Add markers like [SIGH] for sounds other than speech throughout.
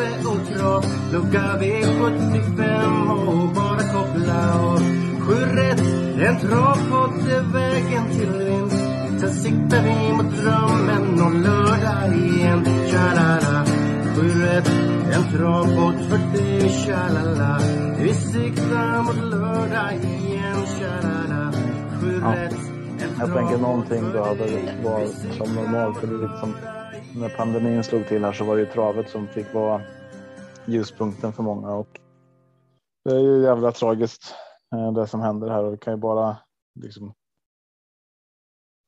Tobbe och Trav Lucka V75 och bara koppla av Sju rätt, en travpodd är vägen till vinst. Sen siktar vi mot drömmen om lördag igen. Tja-la-la. Sju rätt, en travpodd för dig Tja-la-la. Vi siktar mot lördag igen. Tja-la-la. Sju rätt, Jag tänker någonting då hade var som normalt. För det liksom, när pandemin slog till här så var det ju travet som fick vara ljuspunkten för många. Och det är ju jävla tragiskt eh, det som händer här och vi kan ju bara liksom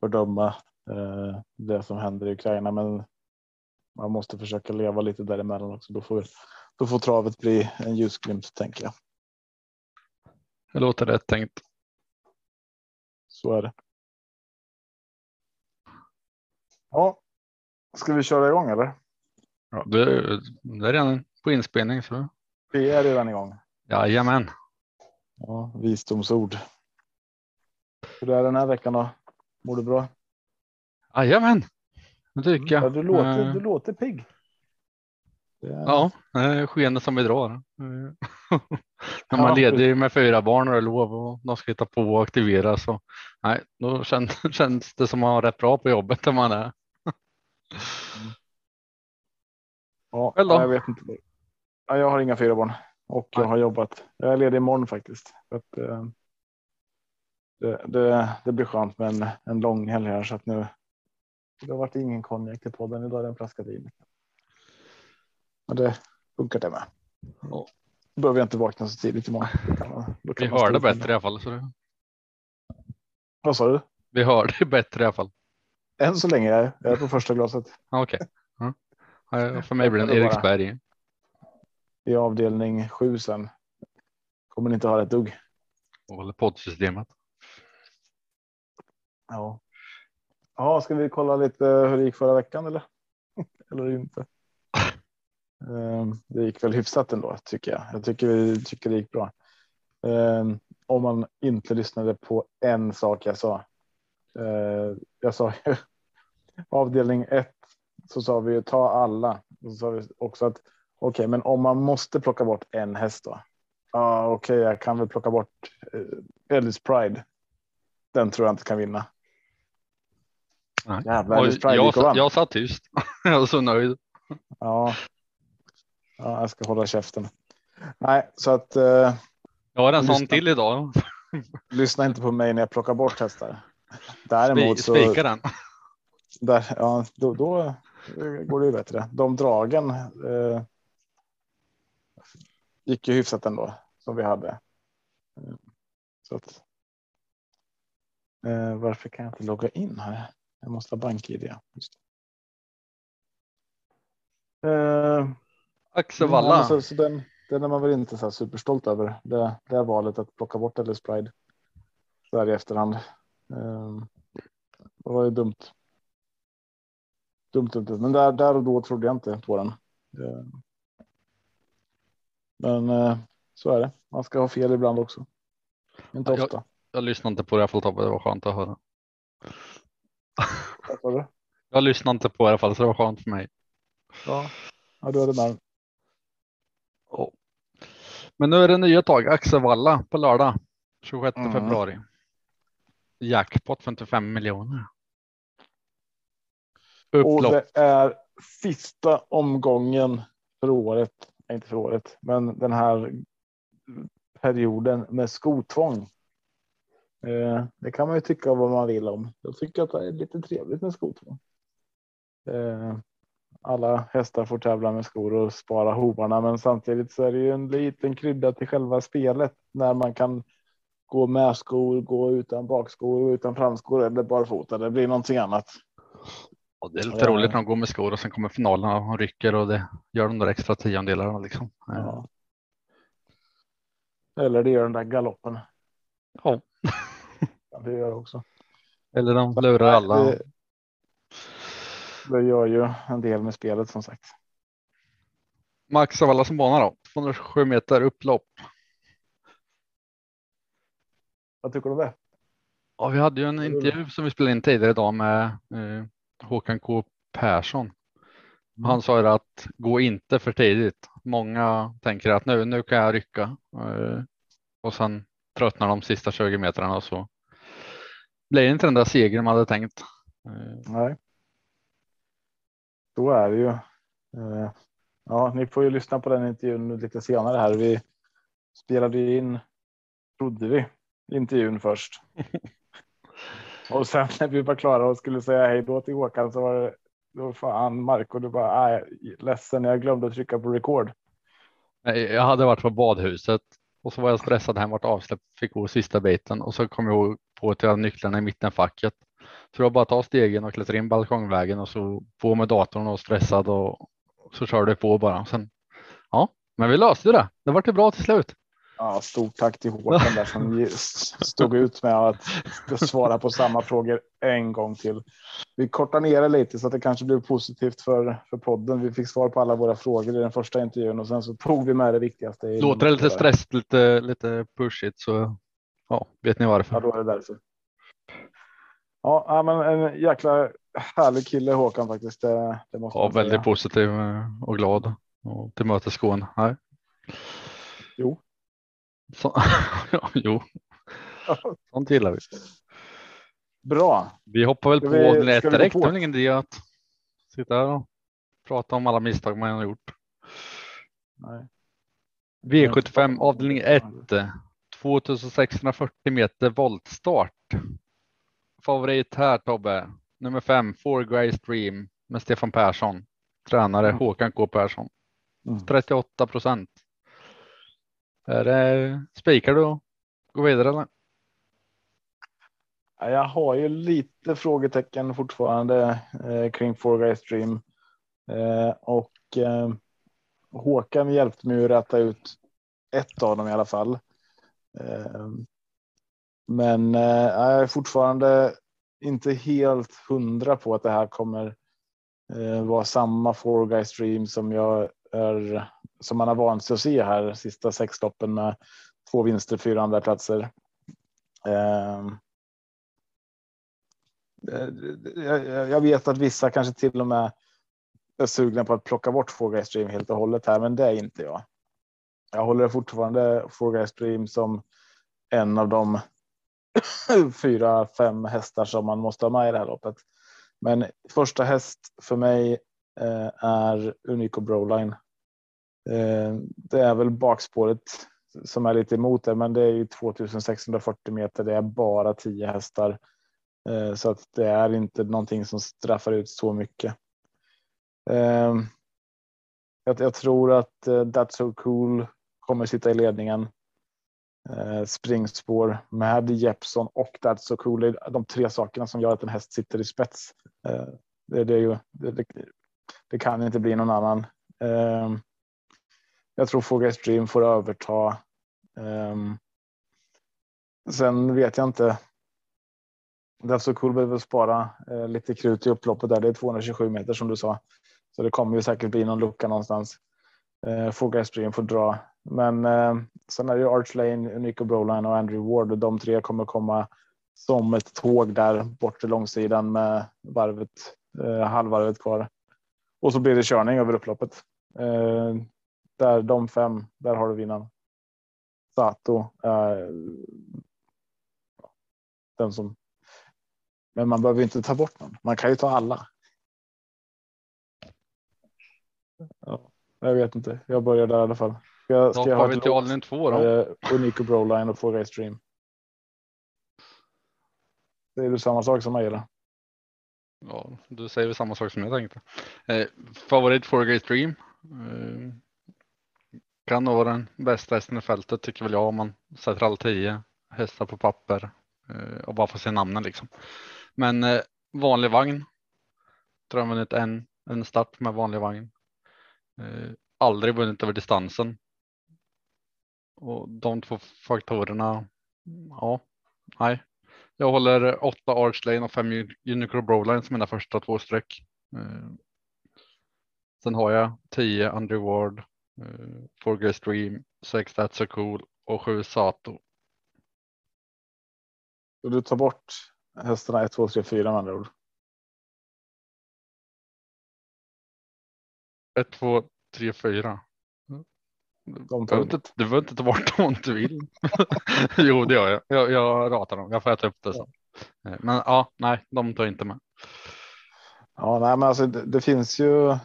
fördöma eh, det som händer i Ukraina. Men man måste försöka leva lite däremellan också. Då får, då får travet bli en ljusglimt tänker jag. Det låter rätt tänkt. Så är det. Ja, ska vi köra igång eller? Ja, det, det är redan på inspelning. Så. Vi är redan igång. Jajamän. Ja, visdomsord. Hur är det den här veckan då? Mår du bra? Jajamän. Det tycker jag. Ja, du, låter, Eh, du låter pigg. Det är- Ja, det är skenet som vi drar. [LAUGHS] När Ja, man leder med fyra barn och det är lov och de ska hitta på och aktivera så nej, då känns, [LAUGHS] känns det som man har rätt bra på jobbet där man är. Ja, Själv då? Jag vet inte. Ja, jag har inga fyra barn och jag har jobbat. Jag är ledig imorgon faktiskt. Att, eh, det, det, det blir skönt med en, en lång helg här så att nu. Det har varit ingen konjak till podden. Idag är det en flaska vin. Men det funkar det med. Ja. Då behöver jag inte vakna så tidigt imorgon. Då kan man, då kan Vi man hör stå det upp med bättre i alla fall. Så det, Vad sa du? vi hör det [LAUGHS] bättre i alla fall. Än så länge jag, är på första glaset Okej. Ja. Ja, För mig blir det en Eriksberg. i avdelning sju sen. Kommer ni inte höra ett dugg. Och poddsystemet. Ja. Ja, ska vi kolla lite hur det gick förra veckan eller? [LAUGHS] eller inte? Ehm, Det gick väl hyfsat ändå tycker jag. Jag tycker, vi tycker det gick bra. Ehm, Om man inte lyssnade på en sak jag sa. Ehm, Jag sa ju [LAUGHS] avdelning ett så sa vi ju ta alla. Och så sa vi också att okej, men om man måste plocka bort en häst då? Ja, okej, jag kan väl plocka bort eh, Ellis Pride. Den tror jag inte kan vinna. Nej. Jävlar, Ellis Pride jag, vann. jag satt tyst. [LAUGHS] jag var så nöjd. Ja. ja, jag ska hålla käften. Nej, så att eh, Jag har en sån till idag. [LAUGHS] lyssna inte på mig när jag plockar bort hästar. Däremot så Spika den. där, ja, då, då går det ju bättre. De dragen eh, gick ju hyfsat ändå som vi hade. Så att, eh, varför kan jag inte logga in här? Jag måste ha bank-id. Eh, Axel Walla. men så, den, den är man väl inte så superstolt över. Det, det är valet att plocka bort Ellis Pride. Så här i efterhand. Um, det var ju dumt. Dumt, dumt. Men där, där och då trodde jag inte på den. Eh, Men eh, så är det. Man ska ha fel ibland också. Inte Ja, jag- ofta. Jag lyssnade inte på det i alla fall Tobbe. Det var skönt att höra. Jag lyssnade inte på det i alla fall så det var skönt för mig. Ja. ja, du hade med. Ja. Men nu är det nya tag. Axel Walla på lördag 26 Mm. februari. Jackpot 55 miljoner. Och Upplopp. det är sista omgången för året, nej, inte för året, men den här perioden med skotvång. Eh, det kan man ju tycka vad man vill om. Jag tycker att det är lite trevligt med skotvång. Eh, alla hästar får tävla med skor och spara hovarna, men samtidigt så är det ju en liten krydda till själva spelet när man kan gå med skor, gå utan bakskor, utan framskor eller barfota. Det blir någonting annat. Ja, det är lite Ja. roligt när de går med skor och sen kommer finalerna och rycker och det gör de där extra tiondelarna liksom. Ja. Eller det gör den där galoppen. Ja. Ja, det gör det också. Eller de lurar alla. Det, det gör ju en del med spelet som sagt. Max av alla som banar då. 227 meter upplopp. Vad tycker du om det? Ja, vi hade ju en intervju som vi spelade in tidigare idag med eh, Håkan K Persson. Han sa ju att gå inte för tidigt. Många tänker att nu, nu kan jag rycka eh, och sen tröttnar de sista 20 metrarna och så blir det inte den där segern man hade tänkt. Eh, Nej. Så är det ju. Eh, Ja, ni får ju lyssna på den intervjun lite senare här. Vi spelade in, trodde vi, intervjun först. [LAUGHS] Och sen när vi var klara och skulle säga hej då till Håkan så var det då fan Marco, du bara nej, ledsen, jag glömde att trycka på record. Nej, Jag hade varit på badhuset och så var jag stressad hem vart avsläppt, fick gå sista biten och så kom jag på att jag hade nycklarna i mittenfacket. Så det var bara ta stegen och klättra in balkongvägen och så på med datorn och stressad och så körde det på bara. Sen, ja, men vi löste det. Det var det bra till slut. Ja, stort tack till Håkan där som stod ut med att svara på samma frågor en gång till. Vi kortar ner det lite så att det kanske blev positivt för, för podden. Vi fick svar på alla våra frågor i den första intervjun och sen så tog vi med det viktigaste. Låter det lite stressigt, lite, lite pushigt så ja, vet ni Ja, varför. då är det därför. Ja, ja, men en jäkla härlig kille Håkan faktiskt. Det, det måste Ja, väldigt positiv och glad och tillmötesgående. Jo. Så, [LAUGHS] ja, jo, sånt gillar vi. Bra. Vi hoppar väl Ska på vi- gå direkt. Det är ingen idé att sitta här och prata om alla misstag man har gjort. Nej. V75 avdelning 1. 2640 meter voltstart. Favorit här Tobbe. Nummer fem, Four Grey Stream med Stefan Persson. Tränare Mm. Håkan K Persson. Mm. 38 procent. Är det spikar du och går vidare eller? Jag har ju lite frågetecken fortfarande eh, kring Four Guys Dream Eh, och eh, Håkan hjälpte mig att rätta ut ett av dem i alla fall. Eh, men eh, jag är fortfarande inte helt hundra på att det här kommer eh, vara samma Four Guys Dream som jag är som man har vant sig att se här sista sex loppen med två vinster, fyra andra platser. Ehm, eh, jag, jag- vet att vissa kanske till och med är sugna på att plocka bort Four Stream helt och hållet här, men det är inte jag. Jag håller fortfarande Four Stream som en av de [COUGHS] fyra, fem hästar som man måste ha med i det här loppet. Men första häst för mig eh, är Unico Broline. Eh, det är väl bakspåret som är lite emot det, men det är ju 2640 meter. Det är bara 10 hästar. Eh, så att det är inte någonting som straffar ut så mycket. Eh, jag, tror att That's So Cool kommer sitta i ledningen. Springspår med Jeppson och That's So Cool. Det är de tre sakerna som gör att en häst sitter i spets. Det, det, är ju, det, det, det kan inte bli någon annan. Jag tror Four Stream får överta. Um, Sen vet jag inte det är så cool behöver spara eh, lite krut i upploppet där. Det är 227 meter som du sa. Så det kommer ju säkert bli någon lucka någonstans. Eh, Four Stream får dra. Men eh, sen är det ju Arch Lane, Nico Broline och Andrew Ward. Och de tre kommer komma som ett tåg där bort till långsidan med varvet, eh, halvvarvet kvar. Och så blir det körning över upploppet. Eh, där de fem, där har du vinnaren. Sato. Eh, den som men man behöver inte ta bort någon. Man kan ju ta alla. Ja, jag vet inte. Jag börjar där i alla fall. Ska, Då ska jag ha vi till avdelning två då. eh, Unico Broline och Four Race Stream? Det är du samma sak som mig eller? Ja, du säger väl samma sak som jag tänkte. Eh, favorit Four Gate Stream. Eh, kan nog vara den bästa hästen i fältet tycker väl jag om man sätter alla tio hästar på papper eh, och bara får se namnen liksom. Men eh, vanlig vagn. Tror jag vunnit en, en start med vanlig vagn. Eh, aldrig vunnit över distansen. Och de två faktorerna. Ja, nej. Jag håller åtta Arch Lane och fem Unicro Broline som mina första två streck. Eh, sen har jag tio Andrew Ward, Four Stream, sex That's So Cool och sju Sato. Så du tar bort hästarna 1, 2, 3, 4 med andra ord? 1, 2, 3, 4. De Du tar behöver inte, du behöver inte ta bort dem om du vill. [LAUGHS] jo, det gör jag. jag. Jag ratar dem. Jag får äta upp det sen. Eh, Men ja, nej, de tar inte med. Ja, nej, men alltså det, det finns ju.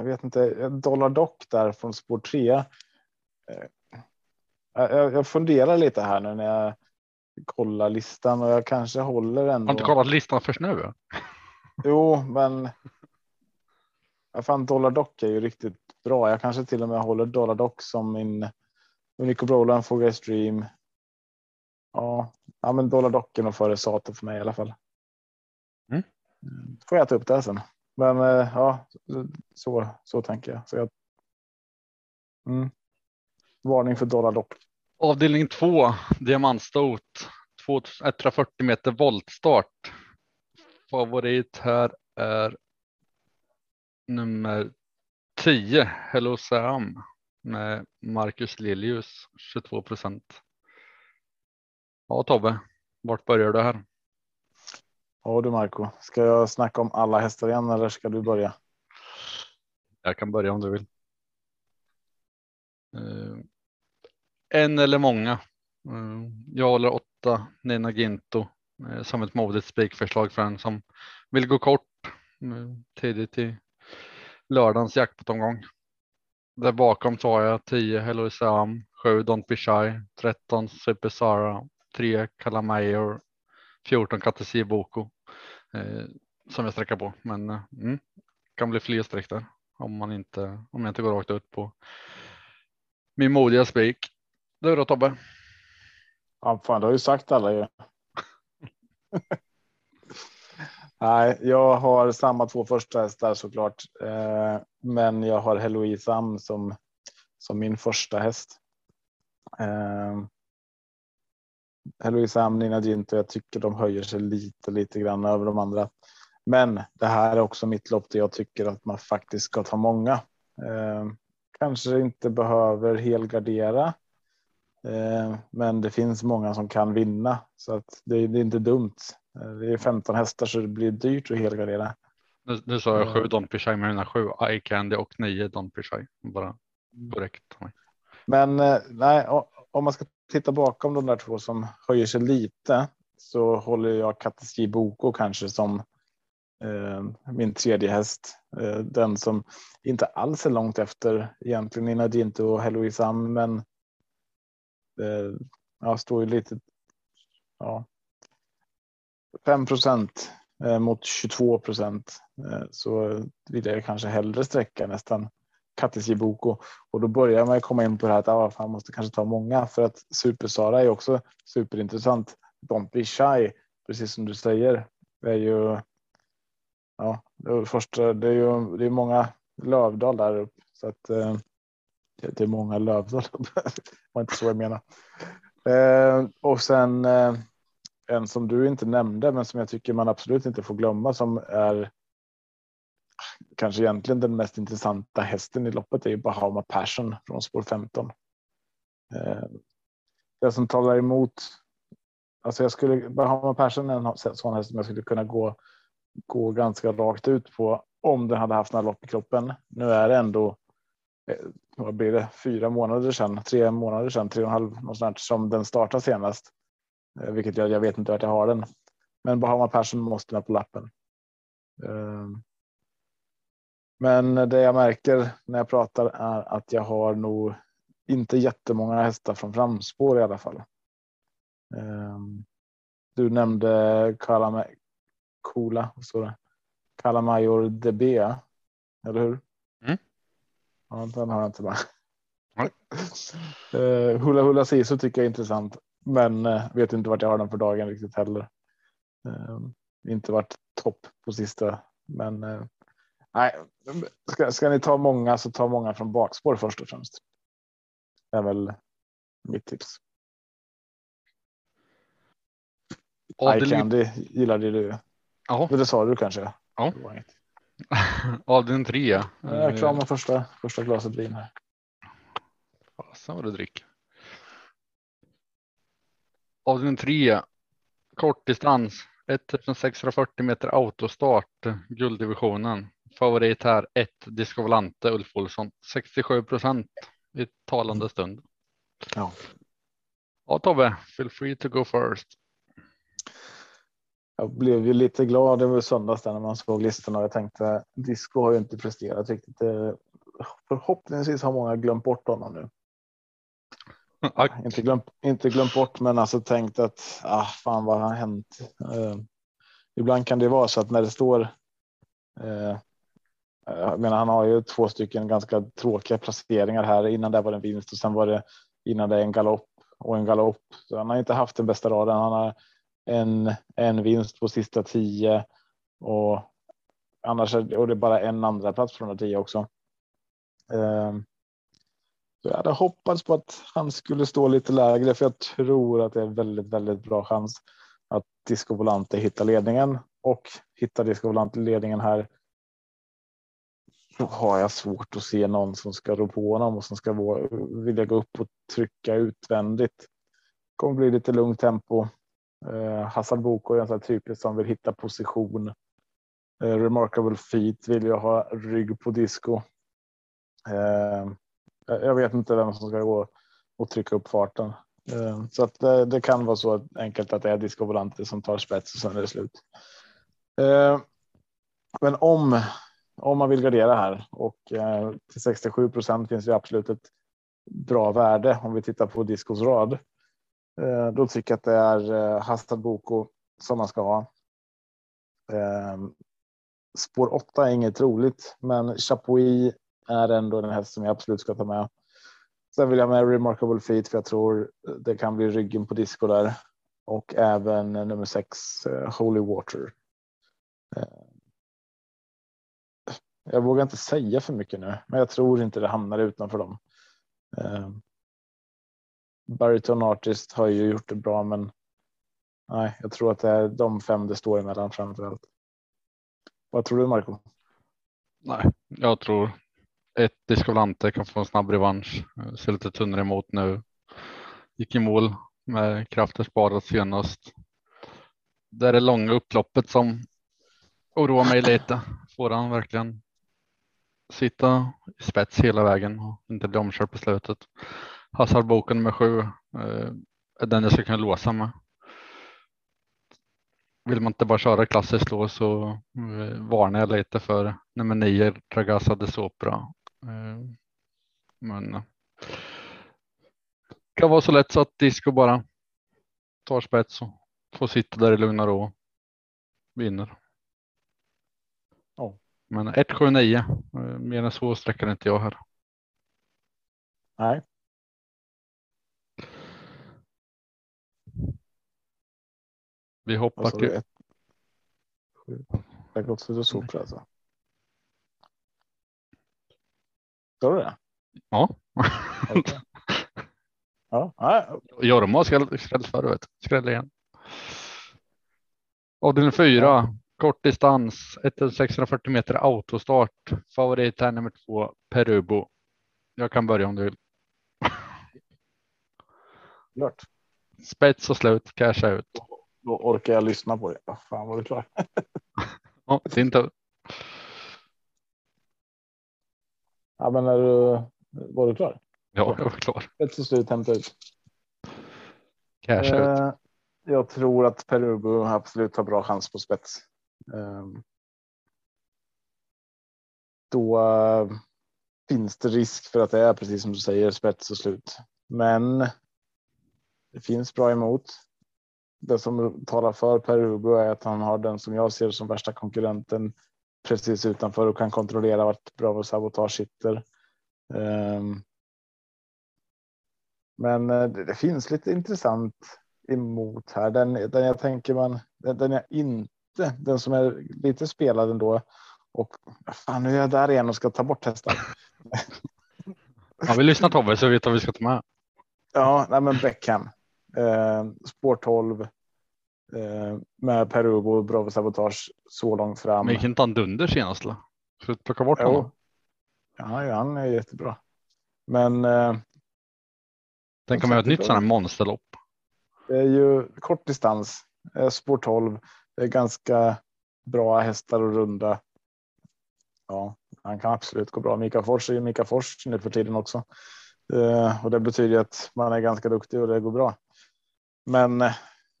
Jag vet inte, Dollar Dock där från spår 3. Eh, Jag, funderar lite här nu när jag kollar listan och jag kanske håller ändå. Har inte kollat listan först nu? Jo, men. Jag fan Dollar Dock är ju riktigt bra. Jag kanske till och med håller Dollar Dock som min Unico Broland Fogar Stream. Ja, ja, men Dollar Dock är nog före Sato för mig i alla fall. Mm. Får jag äta upp det sen. Men eh, ja, så så tänker jag. Så jag. Mm. Varning för Dollar Dock. Avdelning 2, diamantstot. 140 meter voltstart. Favorit här är nummer 10, Hello Sam med Marcus Lilius 22 procent. Ja Tobbe, vart börjar du här? Ja du Marco, ska jag snacka om alla hästar igen eller ska du börja? Jag kan börja om du vill. Eh, en eller många. Eh, jag håller åtta Nina Ginto eh, som ett modigt spikförslag för en som vill gå kort tidigt i lördagens jackpotomgång. Där bakom så har jag 10 Hello Sam, 7 Don't Be Shy, 13 Super Sara, 3 Kalamayor, 14 Katesi Boko eh, som jag sträcker på. Men eh, mm, kan bli fler streck där om man inte om jag inte går rakt ut på min modiga spik. Du då Tobbe? Ja, fan, du har ju sagt alla ju. [LAUGHS] Nej, jag har samma två första hästar såklart, eh, men jag har Heloise Am som som min första häst. Eh, Heloise Am, Nina Ginto, jag tycker de höjer sig lite, lite grann över de andra. Men det här är också mitt lopp där jag tycker att man faktiskt ska ta många. Eh, kanske inte behöver helgardera. Eh, men det finns många som kan vinna så att det, det är inte dumt. Eh, det är 15 hästar så det blir dyrt att helgardera. Nu, nu sa jag Ja. sju Don Pichai med mina sju Eye Candy och nio Don Pichai. Bara korrekt. Men eh, nej, om man ska titta bakom de där två som höjer sig lite så håller jag Katteski Boko kanske som eh, min tredje häst. Eh, den som inte alls är långt efter egentligen Nina Ginto och Heloise Am, men eh, jag står ju lite. Ja. 5 procent eh, mot 22 procent eh, så vill jag kanske hellre sträcka nästan Katteski Boko och då börjar man komma in på det här att ah, fan, man måste kanske ta många för att Super Sara är också superintressant. Don't be shy, precis som du säger, är ju. Ja, det första. Det är ju. Det är många Lövdal där uppe så att. Eh, det det är många Lövdal. det [LAUGHS] var inte så jag menar. Eh, och sen eh, en som du inte nämnde, men som jag tycker man absolut inte får glömma som är kanske egentligen den mest intressanta hästen i loppet är ju Bahama Passion från spår 15. Eh, det som talar emot. Alltså jag skulle Bahama Passion är en sån häst som jag skulle kunna gå gå ganska rakt ut på om den hade haft några lopp i kroppen. Nu är det ändå. eh, Vad blir det? Fyra månader sedan, tre månader sedan, tre och en halv någonstans som den startade senast. Eh, Vilket jag, jag vet inte vart jag har den. Men Bahama Passion måste med på lappen. Eh, Eh, Men det jag märker när jag pratar är att jag har nog inte jättemånga hästar från framspår i alla fall. Ehm, Du nämnde vad står det? Kalamajor DB, eller hur? Mm. Ja, den har jag inte med. Uh, [LAUGHS] Hula Hula Sisu tycker jag är intressant, men eh, vet inte vart jag har den för dagen riktigt heller. Um, inte varit topp på sista, men uh, nej, ska, ska ni ta många så ta många från bakspår först och främst. Det är väl mitt tips. Eye Candy gillade du. Ja. Det sa du kanske? Ja. Avdelning [LAUGHS] tre. Jag är klar med första, första glaset vin här. Fasen vad du dricker. Avdelning tre. Kortdistans. 1640 meter autostart. Gulddivisionen. Favorit här 1 Disco Volante Ulf Olsson. 67 procent i talande stund. Ja. Ja Tobbe, feel free to go first. Jag blev ju lite glad över söndags när man såg listorna och jag tänkte Disco har ju inte presterat riktigt. Förhoppningsvis har många glömt bort honom nu. inte, glömt, inte glömt bort, men alltså tänkt att ah, fan vad har hänt? Uh, ibland kan det vara så att när det står. Uh, Eh, jag menar, han har ju två stycken ganska tråkiga placeringar här. Innan det var det en vinst och sen var det innan det en galopp och en galopp. Så han har inte haft den bästa raden. Han har en, en vinst på sista tio och annars är, och det är bara en andra plats från de tio också. Ehm, så jag hade hoppats på att han skulle stå lite lägre för jag tror att det är väldigt, väldigt bra chans att Disco Volante hittar ledningen och hittar Disco Volante ledningen här. Då har jag svårt att se någon som ska rå på honom och som ska vilja gå upp och trycka utvändigt. Det kommer bli lite lugnt tempo. Eh, Hassan Boko är en sån typisk som vill hitta position. Eh, remarkable feet vill jag ha rygg på disco. Eh, jag vet inte vem som ska gå och trycka upp farten. Eh, så att det, det, kan vara så enkelt att det är Disco Volante som tar spets och sen är det slut. Eh, men om, om man vill gardera här och eh, till 67 procent finns det absolut ett bra värde om vi tittar på Discos rad. Eh, då tycker jag att det är eh, Hastad Boko som man ska ha. Ehm, spår 8 är inget roligt, men Chapuis är ändå den häst som jag absolut ska ta med. Sen vill jag med Remarkable Feet för jag tror det kan bli ryggen på disco där och även nummer sex Holy Water. Ehm, jag vågar inte säga för mycket nu, men jag tror inte det hamnar utanför dem. Eh, Bariton Artist har ju gjort det bra, men nej, jag tror att det är de fem det står emellan framför allt. Vad tror du Marco? Nej, jag tror ett Discolante kan få en snabb revansch. Ser lite tunnare emot nu. Gick i mål med krafter sparat senast. Det är det långa upploppet som oroar mig lite. Får han verkligen sitta i spets hela vägen och inte bli omkörd på slutet. Hazardboken med sju eh, är den jag ska kunna låsa med. Vill man inte bara köra klassiskt då så eh, varnar jag lite för nummer nio Dragasa de Sopra Eh, men det kan vara så lätt så att Disco bara tar spets och får sitta där i lugn och ro. Vinner. Men 179 eh, mer än så sträcker inte jag här. Nej. Vi hoppar alltså, till. Det har gått så det alltså. Står det? Ja. Okay. ja. Jorma har skrällt förut. Skräll igen. Avdelning fyra. Ja. Kort distans 1640 meter autostart. Favorit här nummer två Perubo. Jag kan börja om du vill. [LAUGHS] Klart. Spets och slut, casha ut. Då, då orkar jag lyssna på det. Fan var du klar? [LAUGHS] ja, din tur. Ja, men är du, var du klar? Ja, jag var klar. Ett så slut hämta ut. Cash eh, ut. Jag tror att Perubo absolut har bra chans på spets. Ehm, då eh, finns det risk för att det är precis som du säger spets och slut. Men det finns bra emot. Det som talar för Per Hugo är att han har den som jag ser som värsta konkurrenten precis utanför och kan kontrollera vart Bravo Sabotage sitter. Ehm, men eh, det, finns lite intressant emot här. Den, den jag tänker man den, jag inte den som är lite spelad ändå. Och fan, nu är jag där igen och ska ta bort hästar. [LAUGHS] Ja, vi lyssnar Tobbe så vi vet vad vi ska ta med. Ja, nej, men Beckham. Eh, spår 12. Eh, med Perubo och Bravo Sabotage så långt fram. Men gick inte han dunder senast? Eller? Ska vi plocka bort honom? Jo. Ja, ja, han är jättebra. Men. Eh, Tänk om jag har ett nytt sådant här monsterlopp. Det är ju kort distans. Eh, spår 12. Det är ganska bra hästar och runda. Ja, han kan absolut gå bra. Mika Fors är ju Mika Fors nu för tiden också. Eh, och det betyder att man är ganska duktig och det går bra. Men eh,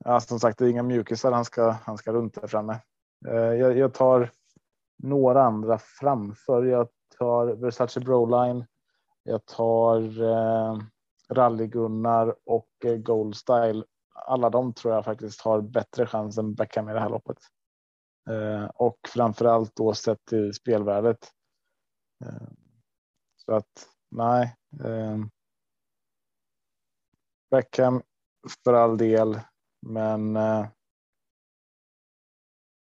ja, som sagt, det är inga mjukisar han ska, han ska runt där framme. Eh, jag, jag tar några andra framför. Jag tar Versace Broline. Jag tar eh, Rally Gunnar och eh, alla de tror jag faktiskt har bättre chans än Beckham i det här loppet. Eh, och framför allt då sett till spelvärdet. Eh, så att nej. Eh, Beckham för all del, men. Eh,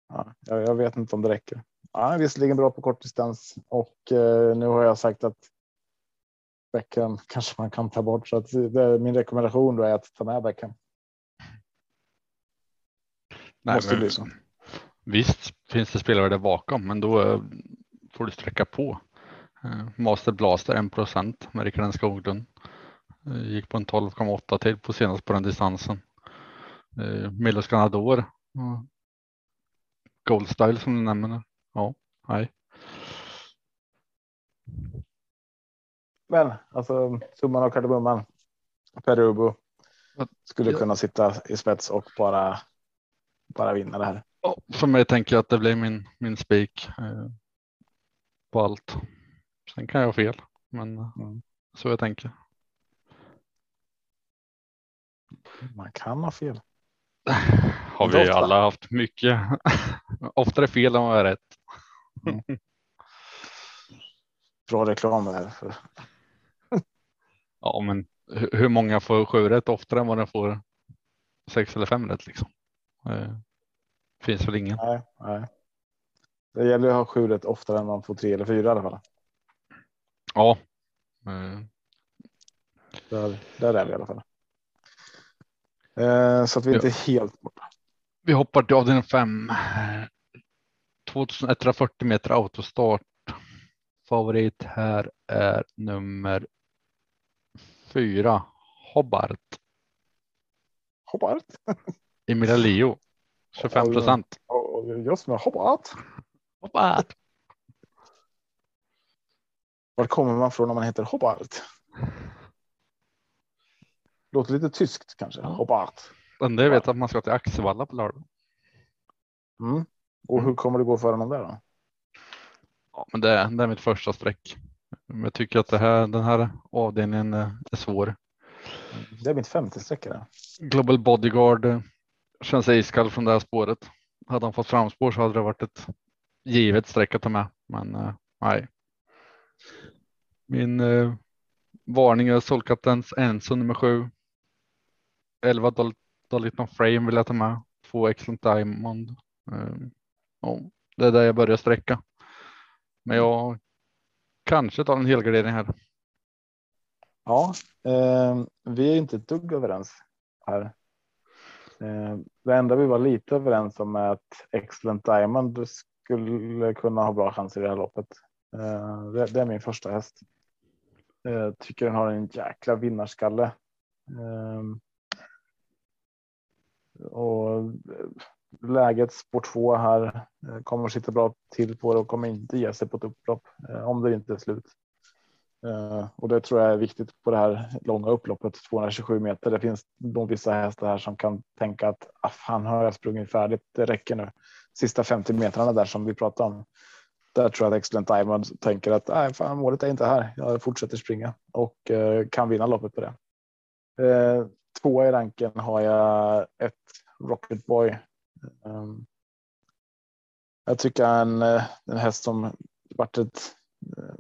ja, jag, vet inte om det räcker. Ja, visserligen bra på kortdistans och eh, nu har jag sagt att Beckham kanske man kan ta bort så att det, min rekommendation då är att ta med Beckham. Nej, Måste men, bli så. Visst finns det spelare där bakom, men då eh, får du sträcka på. Eh, Master Blaster 1 procent med Rickard Skoglund. Eh, gick på en 12,8 till på senast på den distansen. Milos Granador. Goldstyle som du nämner. Ja, nej. Men alltså summan av kardemumman. Perubo skulle kunna sitta i spets och bara bara vinna det här. Ja, för mig tänker jag att det blir min, min spik eh, på allt. Sen kan jag ha fel, men mm. så jag tänker. Man kan ha fel. [LAUGHS] Har vi ofta. alla haft mycket. [LAUGHS] Oftare fel än vad är rätt. Mm. Bra reklam det här. För. [LAUGHS] ja, men hur många får sju rätt oftare än vad den får sex eller fem rätt liksom? Eh, finns väl ingen. Nej, nej. Det gäller att ha sju rätt oftare än man får tre eller fyra i alla fall. Ja. Mm. Där, där är vi i alla fall. Eh, så att vi ja. inte är helt borta. Vi hoppar till avdelning fem. 2140 meter autostart. Favorit här är nummer fyra. Hobart. Hobart. [LAUGHS] Emilia Leo. 25 procent. Just med hoppat. Hoppat. Var kommer man från om man heter Hobart? Låter lite tyskt kanske. Hobart. Men det vet att man ska till Axevalla på lördag. Mm. Och hur kommer det gå för honom där då? Ja, men det, det är mitt första streck. Jag tycker att det här, den här avdelningen är svår. Det är mitt femte streck. Global Bodyguard känns iskall från det här spåret. Hade han fått framspår så hade det varit ett givet streck att ta med, men eh, nej. Min eh, varning är Solkaptens Enso nummer sju. 11 Dolitton Frame vill jag ta med. Två Excellent Diamond. Uh, oh, det är där jag börjar sträcka. Men jag kanske tar en helgardering här. Ja, eh, vi är inte ett dugg överens här. Eh, det enda vi var lite överens om är att Excellent Diamond skulle kunna ha bra chanser i det här loppet. Eh, det är min första häst. Jag tycker den har en jäkla vinnarskalle. Ehm, och läget spår två här kommer sitta bra till på det och kommer inte ge sig på ett upplopp om det inte är slut. Eh, och det tror jag är viktigt på det här långa upploppet 227 meter. Det finns nog vissa hästar här som kan tänka att ah, fan har jag sprungit färdigt. Det räcker nu. Sista 50 metrarna där som vi pratade om. Där tror jag att Excellent Diamond tänker att nej, fan, målet är inte här. Jag fortsätter springa och eh, kan vinna loppet på det. Eh, två i ranken har jag ett Rocket Boy. Um, jag tycker en, eh, en häst som varit ett eh,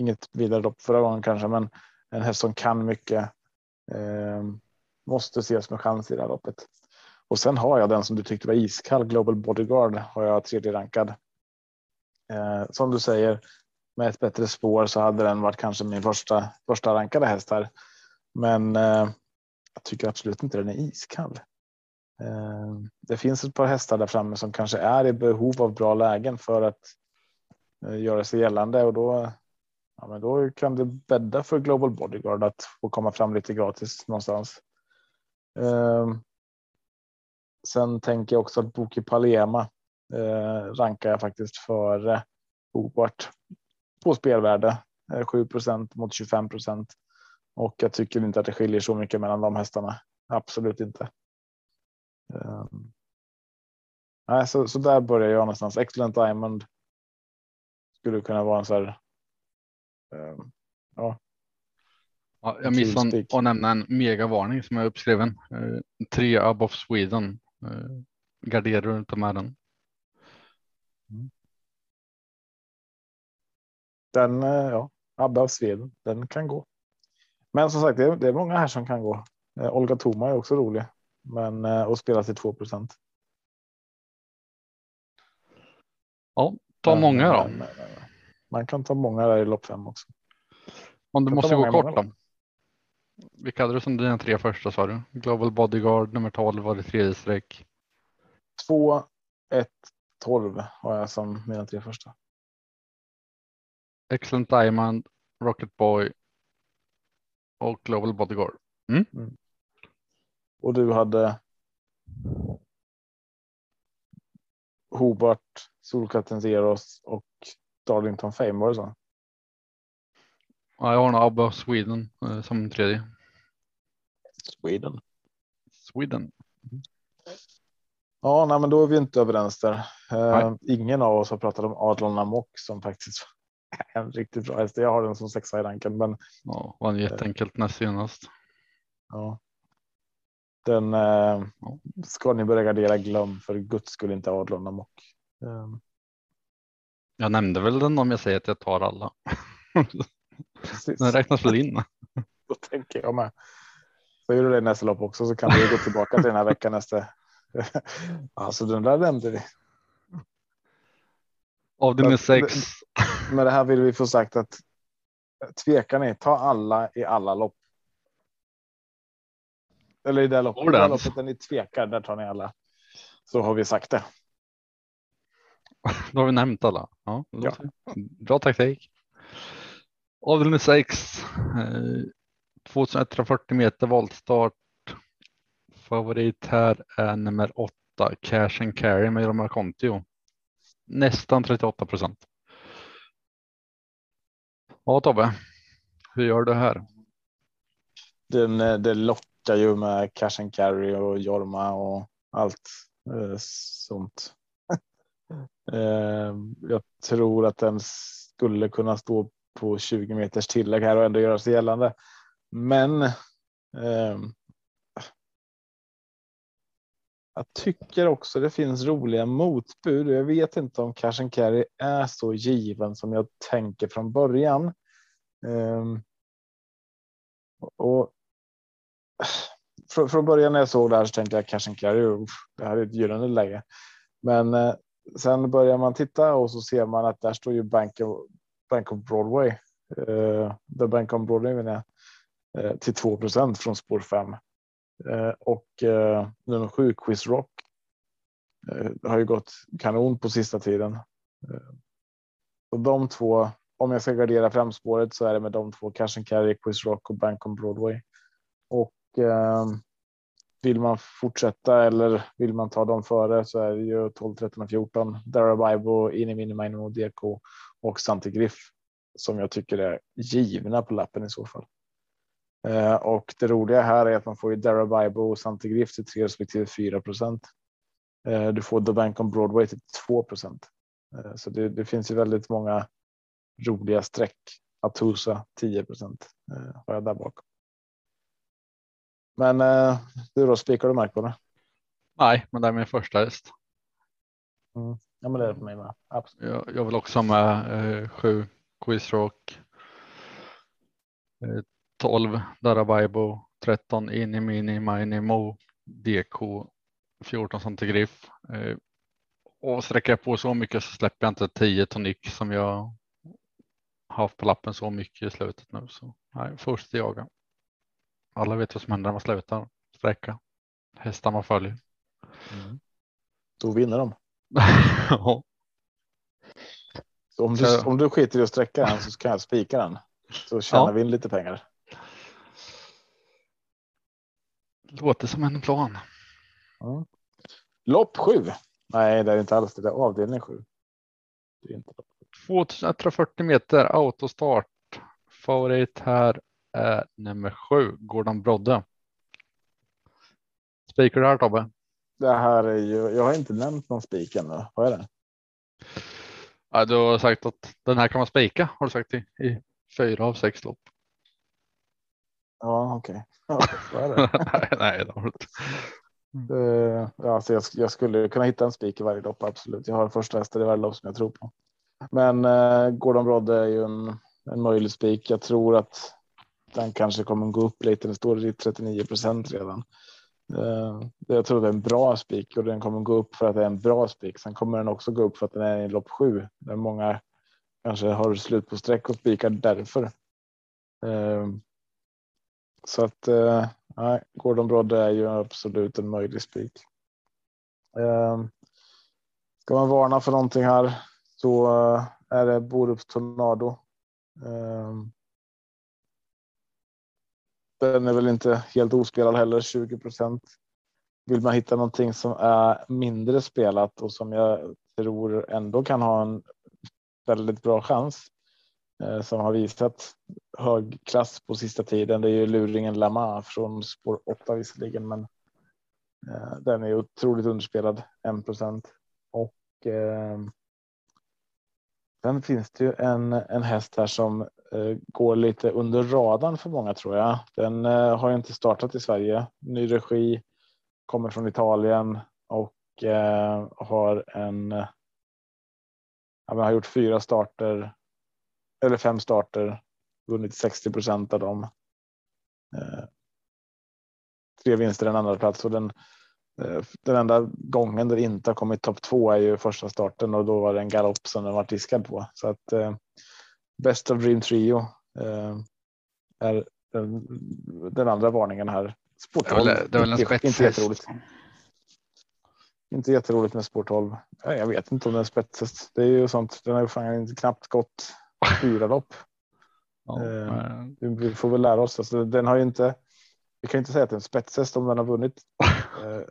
inget vidare lopp förra gången kanske, men en häst som kan mycket. Eh, måste ses med chans i det här loppet. Och sen har jag den som du tyckte var iskall, Global Bodyguard, har jag tredje rankad. Eh, som du säger, med ett bättre spår så hade den varit kanske min första, första rankade häst här. Men eh, jag tycker absolut inte den är iskall. Eh, det finns ett par hästar där framme som kanske är i behov av bra lägen för att eh, göra sig gällande och då, ja, men då kan det bädda för Global Bodyguard att få komma fram lite gratis någonstans. Eh, sen tänker jag också att Boki Palema eh, rankar jag faktiskt före Hobart på spelvärde eh, 7% mot 25% och jag tycker inte att det skiljer så mycket mellan de hästarna. Absolut inte. Eh, nej, så, så där börjar jag någonstans. Excellent Diamond. Skulle kunna vara en så här. Um, ja. ja. Jag missade att nämna en megavarning som är uppskriven. Uh, tre above Sweden. Uh, garderar inte med den. Mm. Den, uh, ja, above Sweden, den kan gå. Men som sagt, det är, det är många här som kan gå. Eh, Olga Toma är också rolig, men eh, och spelar till 2 procent. Ja, ta många då. Men, man kan ta många där i lopp fem också. Om du måste gå kort då. Vilka hade du som dina tre första sa du? Global Bodyguard nummer 12 var det tredje streck. 2, 1, 12 har jag som mina tre första. Excellent Diamond, Rocket Boy, och Global Bodyguard. Mm. Mm. Och du hade. Hobart, Solkatten Zeros och Darlington Fame var det så? Ja, jag har nog Abba Sweden eh, som tredje. Sweden. Sweden. Mm. Ja, nej, men då är vi inte överens där. Eh, ingen av oss har pratat om Adlon Amok som faktiskt [LAUGHS] en riktigt bra häst. Jag har den som sexa i ranken, men. Ja, var jätteenkelt näst senast. Ja. Den eh, ska ni börja gardera glöm för guds skull inte Adlon Amok. Um. Jag nämnde väl den om jag säger att jag tar alla. den räknas väl in. Då tänker jag med. Så gör du det nästa lopp också så kan vi gå tillbaka till den här veckan nästa. alltså den där nämnde vi. Avdelning sex. Med det här vill vi få sagt att tvekar ni, ta alla i alla lopp. Eller i det loppet, det loppet där ni tvekar, där tar ni alla. Så har vi sagt det. Då har vi nämnt alla. Ja, ja. Bra taktik. Avdelning 6. 2140 meter voltstart. Favorit här är nummer 8 Cash and Carry med Romar Contio nästan 38 procent. Ja Tobbe, hur gör du här? Den, eh, det lockar ju med cash and carry och Jorma och allt eh, sånt. Ehm, jag tror att den skulle kunna stå på 20 meters tillägg här och ändå göra sig gällande. Men eh, jag tycker också det finns roliga motbud. Jag vet inte om Cash and Carry är så given som jag tänker från början. Ehm, och från, från början när jag såg det här så tänkte jag Cash and Carry, det här är ett gyllene läge. Men eh, sen börjar man titta och så ser man att där står ju Bank of, Bank of Broadway. Eh, The Bank of Broadway menar jag, eh, till 2% från spår 5. Eh, och eh, nummer 7 Quiz Rock. Eh, har ju gått kanon på sista tiden. Eh, och de två, om jag ska gardera framspåret så är det med de två, Cash and Carry, Quiz Rock och Bank on Broadway. Och eh, vill man fortsätta eller vill man ta dem före så är det ju 12, 13 och 14. Darabibo, Inimini, Minimo, DK och Santigriff som jag tycker är givna på lappen i så fall. Eh, och det roliga här är att man får ju Darabibo och Santigriff till 3 respektive 4 procent. Eh, du får The Bank on Broadway till 2 procent. Eh, så det, det, finns ju väldigt många roliga streck. Atusa 10 procent eh, har jag där bakom. Men du då, spikar du mark på det? Nej, men det är min första häst. Mm. Ja, men det är det för mig med. Absolut. Jag, jag vill också ha med eh, sju Quizrock. Eh, 12 Darabaibo, 13 Ini Mini Mini Mo, DK 14 cm griff. Eh, och sträcker jag på så mycket så släpper jag inte 10 tonik som jag haft på lappen så mycket i slutet nu. Så nej, först jaga. Alla vet vad som händer när man slutar sträcka. Hästar man följer. Mm. Då vinner de. [LAUGHS] ja. Så om, du, Så- om du skiter i att sträcka den så kan jag spika den. Så tjänar Ja. vi in lite pengar. Låter som en plan. Mm. Lopp sju. Nej, det är inte alls det. Det är avdelning sju. Det är inte lopp. 2140 meter autostart. Favorit här är nummer sju, Gordon Brodde. Spikar du här Tobbe? Det här är ju. Jag har inte nämnt någon spik ännu. Vad är det? Ja, du har sagt att den här kan man spika har du sagt i, i fyra av sex lopp. Ja, okej. Ja, är det? [LAUGHS] nej, nej, det har inte. Eh, ja, alltså jag, jag skulle kunna hitta en spik i varje lopp. Absolut. Jag har första hästar i varje lopp som jag tror på. Men eh, Gordon Brodde är ju en, en möjlig spik. Jag tror att den kanske kommer gå upp lite. Den står i 39 procent redan. Eh, jag tror det är en bra spik och den kommer gå upp för att det är en bra spik. Sen kommer den också gå upp för att den är i lopp sju där många kanske har slut på streck och spikar därför. Eh, så att eh, nej, Gordon Brodde är ju absolut en möjlig spik. Ska man varna för någonting här så är det Borups Tornado. Den är väl inte helt ospelad heller, 20 procent. Vill man hitta någonting som är mindre spelat och som jag tror ändå kan ha en väldigt bra chans eh, som har visat hög klass på sista tiden. Det är ju luringen Lama från spår 8 visserligen, men eh, den är otroligt underspelad 1 procent och eh, Sen finns det ju en, en häst här som Eh, går lite under radarn för många tror jag. Den eh, har ju inte startat i Sverige. Ny regi, kommer från Italien och eh, har en. Eh, ja, men har gjort fyra starter eller fem starter, vunnit 60 procent av dem. Eh, tre vinster en andra plats och den eh, Den enda gången det inte har kommit topp två är ju första starten och då var det en galopp som den var diskad på. Så att eh, Best of Dream Trio eh, är den, den andra varningen här. Sport Det är väl, 12, det är väl en inte, inte jätteroligt. Inte jätteroligt med sport 12. Nej, Jag vet inte om den är spetshäst. Det är ju sånt. Den har ju fan knappt gått fyra lopp. Ja, Eh, Vi får väl lära oss. Alltså, den har ju inte. Vi kan inte säga att det är en spetshäst om den har vunnit [LAUGHS] eh,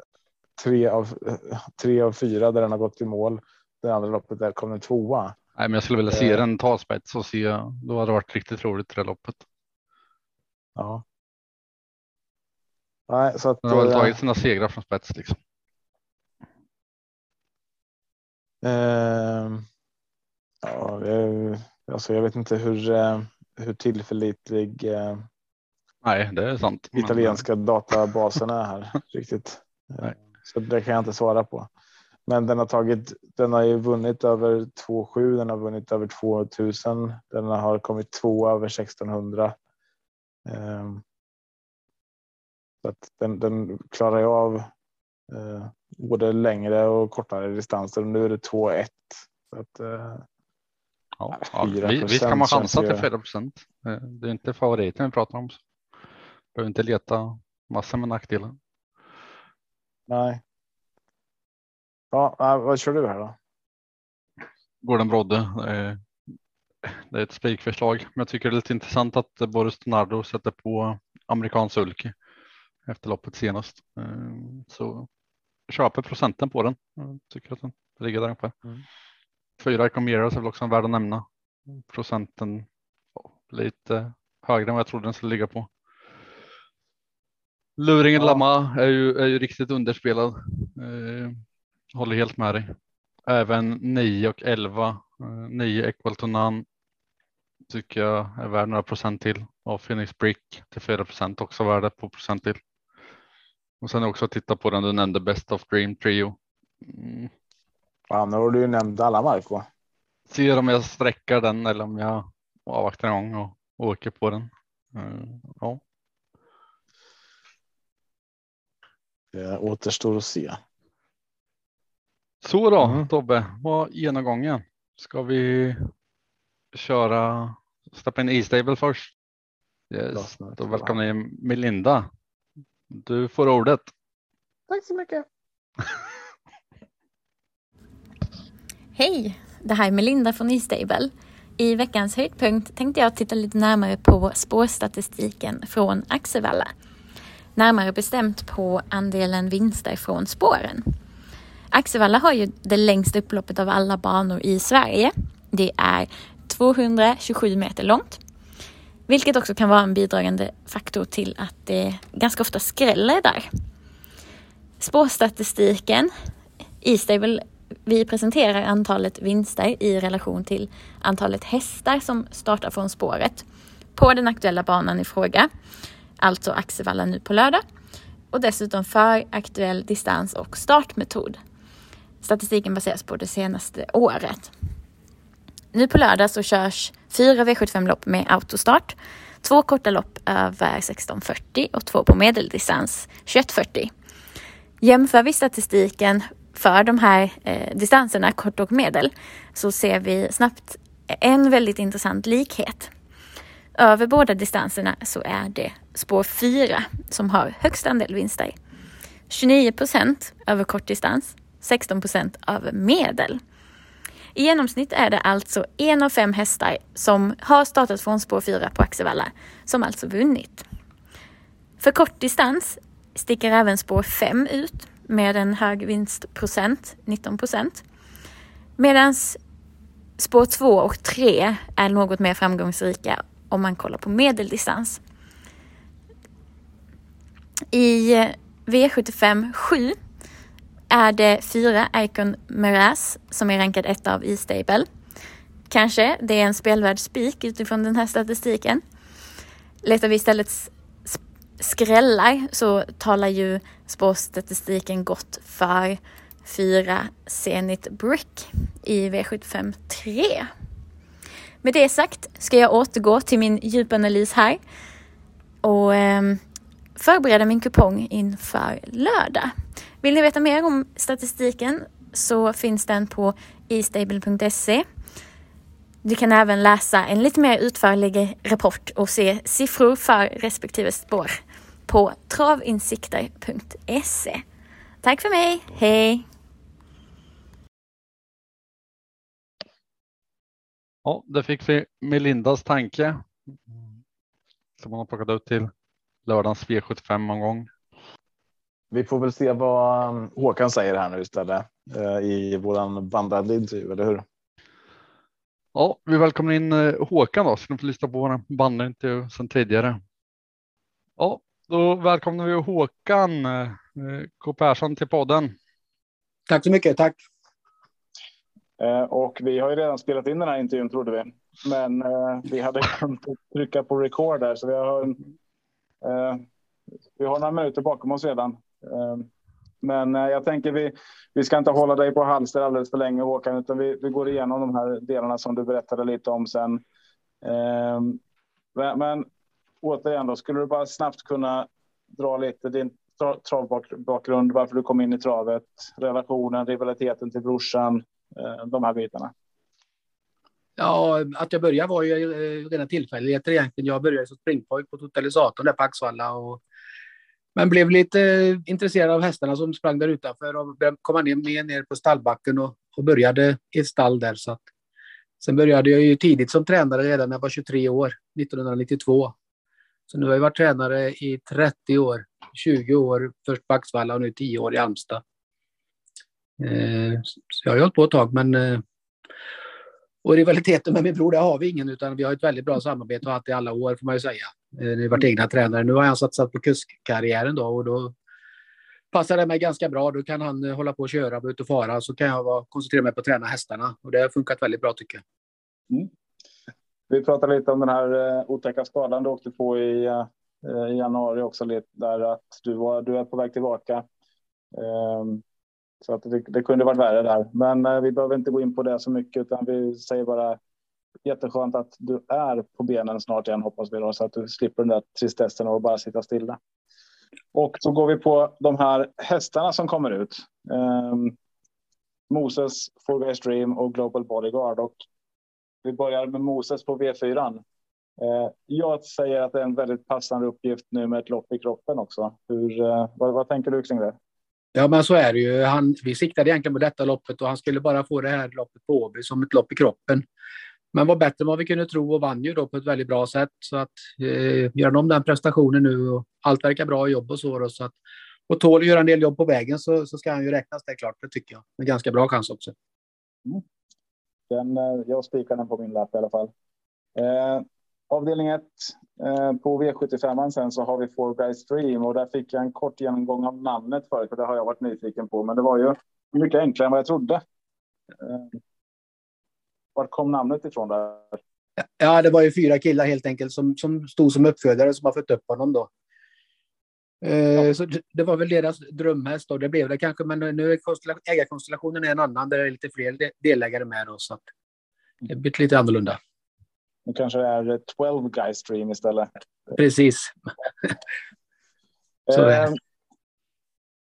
tre av eh, tre av fyra där den har gått i mål. Det andra loppet där kom den tvåa. Nej, men jag skulle vilja se Eh. den ta spets och se. Då hade det varit riktigt roligt det loppet. Ja. Nej, så att. Den har väl eh, tagit sina segrar från spets liksom. eh, ja, jag, alltså jag vet inte hur eh, hur tillförlitlig eh, Nej, det är sant. Men, italienska databasen är här [LAUGHS] riktigt. Nej. Så det kan jag inte svara på. Men den har tagit. Den har ju vunnit över 2,7. Den har vunnit över 2000. Den har kommit två över 1600. Ehm, Så att den, den klarar ju av eh, både längre och kortare distanser. Nu är det 2,1. Så att, eh, Ja, ja, 4% vi- kan man chansa till ju- 4 procent. Det är inte favoriten vi pratar om. Så. Behöver inte leta massor med nackdelar. nej. Ja, vad kör du här då? Gordon Brodde. eh, Det är ett spikförslag, men jag tycker det är lite intressant att Boris Donardo sätter på amerikansk sulky efter loppet senast. Eh, Så köper procenten på den. Jag tycker att den ligger där uppe. Mm. Fyra Comeras är väl också värd att nämna. Procenten lite högre än vad jag trodde den skulle ligga på. Luringen Ja. Lama är ju, är ju riktigt underspelad. Eh, håller helt med dig. Även 9 och 11. Eh, 9 Equal to None tycker jag är värd några procent till. Och Phoenix Brick till 4 procent också värde på procent till. Och sen också titta på den du nämnde Best of Dream Trio. Mm. Ja, nu har du ju nämnt alla Marco. Ser om jag sträckar den eller om jag avvaktar en gång och åker på den. Eh, ja. Det återstår att se. Så då Mm. Tobbe, vad genomgången? Ska vi köra släppa in E-stable först? Yes. Då välkomnar jag Melinda. Du får ordet. Tack så mycket. [LAUGHS] Hej! Det här är Melinda från E-stable. I veckans höjdpunkt tänkte jag titta lite närmare på spårstatistiken från Axevalla. Närmare bestämt på andelen vinster från spåren. Axevalla har ju det längsta upploppet av alla banor i Sverige. Det är 227 meter långt. Vilket också kan vara en bidragande faktor till att det ganska ofta skräller där. Spårstatistiken, E-stable vi presenterar antalet vinster i relation till antalet hästar som startar från spåret på den aktuella banan i fråga, alltså Axevalla nu på lördag och dessutom för aktuell distans och startmetod. Statistiken baseras på det senaste året. Nu på lördag så körs fyra V75-lopp med autostart, två korta lopp över 16.40 och två på medeldistans 21.40. Jämför vi statistiken för de här eh, distanserna, kort och medel, så ser vi snabbt en väldigt intressant likhet. Över båda distanserna så är det spår 4 som har högst andel vinster. 29 procent över kortdistans, 16 procent av medel. I genomsnitt är det alltså en av fem hästar som har startat från spår 4 på Axevalla som alltså vunnit. För kortdistans sticker även spår 5 ut med en hög vinstprocent, 19 procent. Medan spår 2 och 3 är något mer framgångsrika om man kollar på medeldistans. I V75 7 är det fyra Icon Meras som är rankad ett av E-stable. Kanske det är en spelvärd spik utifrån den här statistiken. Letar vi istället skrällar så talar ju spårstatistiken gott för fyra Zenit Brick i V75 3. Med det sagt ska jag återgå till min djupanalys här och eh, förbereda min kupong inför lördag. Vill ni veta mer om statistiken så finns den på estable.se. Du kan även läsa en lite mer utförlig rapport och se siffror för respektive spår på travinsikter.se. Tack för mig, hej! Ja, där fick vi Melindas tanke. Som hon har plockat ut till lördagens V75-omgång. Vi får väl se vad um, Håkan säger här nu istället eh, i våran bandade intervju, eller hur? Ja, vi välkomnar in eh, Håkan då, så ni får lyssna på våra bandintervju sedan tidigare. Ja, då välkomnar vi Håkan eh, K Persson till podden. Tack så mycket. Tack. Och vi har ju redan spelat in den här intervjun trodde vi, men vi hade glömt att trycka på record där så vi har. Vi har några minuter bakom oss redan. Ehm, men eh, jag tänker vi, vi ska inte hålla dig på halster alldeles för länge Håkan, utan vi, vi går igenom de här delarna som du berättade lite om sen. Ehm, men, återigen då, skulle du bara snabbt kunna dra lite din travbakgrund, varför du kom in i travet, relationen, rivaliteten till brorsan, eh, de här bitarna. Ja, att jag började var ju eh, rena tillfälligheter egentligen. Jag började som springpojk på totalisatorn där på Axvalla och men blev lite intresserad av hästarna som sprang där utanför och började komma ner, med ner på stallbacken och, och började i ett stall där. Så att, sen började jag ju tidigt som tränare redan när jag var 23 år, 1992. Så nu har jag varit tränare i 30 år, 20 år först på Axvalla och nu 10 år i Almstad. Eh, så jag har ju hållit på ett tag, men eh, och rivaliteten med min bror, det har vi ingen, utan vi har ett väldigt bra samarbete och haft det i alla år, får man ju säga. Eh, det har varit egna tränare. Nu har han satsat på kuskkarriären då och då passar det mig ganska bra. Då kan han eh, hålla på och köra, vara ute och fara, så kan jag vara, koncentrera mig på att träna hästarna. Och det har funkat väldigt bra tycker jag. Mm. Vi pratade lite om den här eh, otäcka skadan du åkte på i, i januari också, lite där att du, var, du är på väg tillbaka. Um, så att det, det kunde varit värre där. Men vi behöver inte gå in på det så mycket, utan vi säger bara jätteskönt att du är på benen snart igen, hoppas vi då, så att du slipper den där tristessen och bara sitta stilla. Och så går vi på de här hästarna som kommer ut. Um, Moses, Four Guys Dream och Global Bodyguard. Och vi börjar med Moses på V4. Uh, ehm, jag säger att det är en väldigt passande uppgift nu med ett lopp i kroppen också. Hur, uh, vad, vad tänker du kring det? Ja, men så är det ju. Han, vi siktade egentligen på detta loppet och han skulle bara få det här loppet på Åby som ett lopp i kroppen. Men var bättre än vad vi kunde tro och vann ju då på ett väldigt bra sätt. Så att eh, gör de den prestationen nu och allt verkar bra i jobb och så. Då, så att, och tål att göra en del jobb på vägen så, så ska han ju räknas det är klart. Det tycker jag. Med ganska bra chans också. Mm. Den, eh, jag spikar den på min lapp i alla fall. Eh, avdelning 1 eh, på V75 sen så har vi Four Guys Stream och där fick jag en kort genomgång av namnet förut för det har jag varit nyfiken på. Men det var ju mycket enklare än vad jag trodde. Eh, var kom namnet ifrån där? Ja, det var ju fyra killar helt enkelt som, som stod som uppfödare som har fått upp honom då. Eh, ja. Så det var väl deras drömhäst och det blev det kanske, men nu är ägarkonstellationen en annan där det är lite fler delägare med då, så det blir lite annorlunda. Nu kanske det är 12 guys stream istället. Precis. så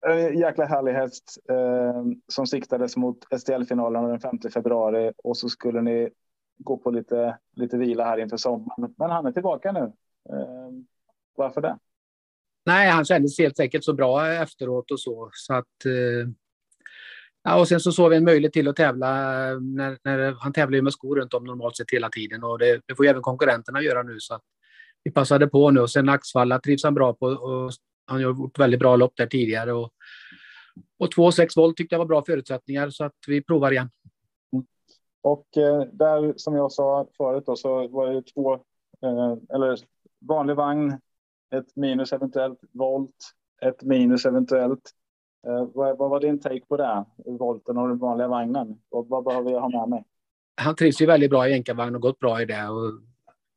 en jäkla härlig häst eh, som siktades mot STL-finalen den 5 februari och så skulle ni gå på lite, lite vila här inför sommaren. Men han är tillbaka nu. Eh, varför det? Nej, han kändes helt enkelt så bra efteråt och så. så att, eh, ja, och sen så såg vi en möjlighet till att tävla. Eh, när, när, han tävlar ju med skor runt om normalt sett hela tiden och det, det får ju även konkurrenterna göra nu. Så att vi passade på nu och sen Axvalla trivs han bra på och han har gjort väldigt bra lopp där tidigare. Och, och 2,6 volt tyckte jag var bra förutsättningar så att vi provar igen. Och eh, där som jag sa förut då, så var det två, eh, eller vanlig vagn, ett minus eventuellt volt, ett minus eventuellt. Eh, vad, vad, var din take på det? Volten och den vanliga vagnen? Och vad behöver jag ha med mig? Han trivs ju väldigt bra i enkelvagn och gått bra i det. Och,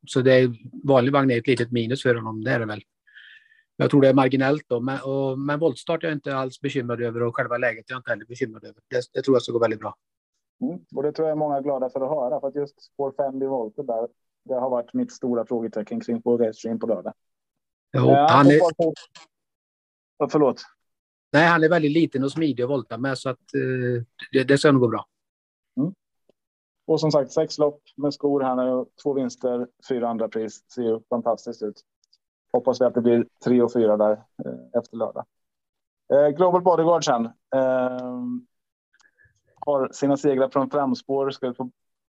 så det är, vanlig vagn är ett litet minus för honom, det är det väl. Jag tror det är marginellt då, men, och, men voltstart är jag inte alls bekymrad över och själva läget är jag inte heller bekymrad över. Det, det tror jag ska gå väldigt bra. Mm. Och det tror jag är många glada för att höra, för att just spår 5 vid volten där, det har varit mitt stora frågetecken kring på Redstream på lördag. Jo, ja, han är... Förlåt. Nej, han är väldigt liten och smidig att volta med så att eh, det, det ska nog gå bra. Mm. Och som sagt, sex lopp med skor. Han har två vinster, fyra andra pris. Ser ju fantastiskt ut. Hoppas vi att det blir tre och fyra där eh, efter lördag. Eh, Global Bodyguard sen. Eh, har sina segrar från framspår, ska ut på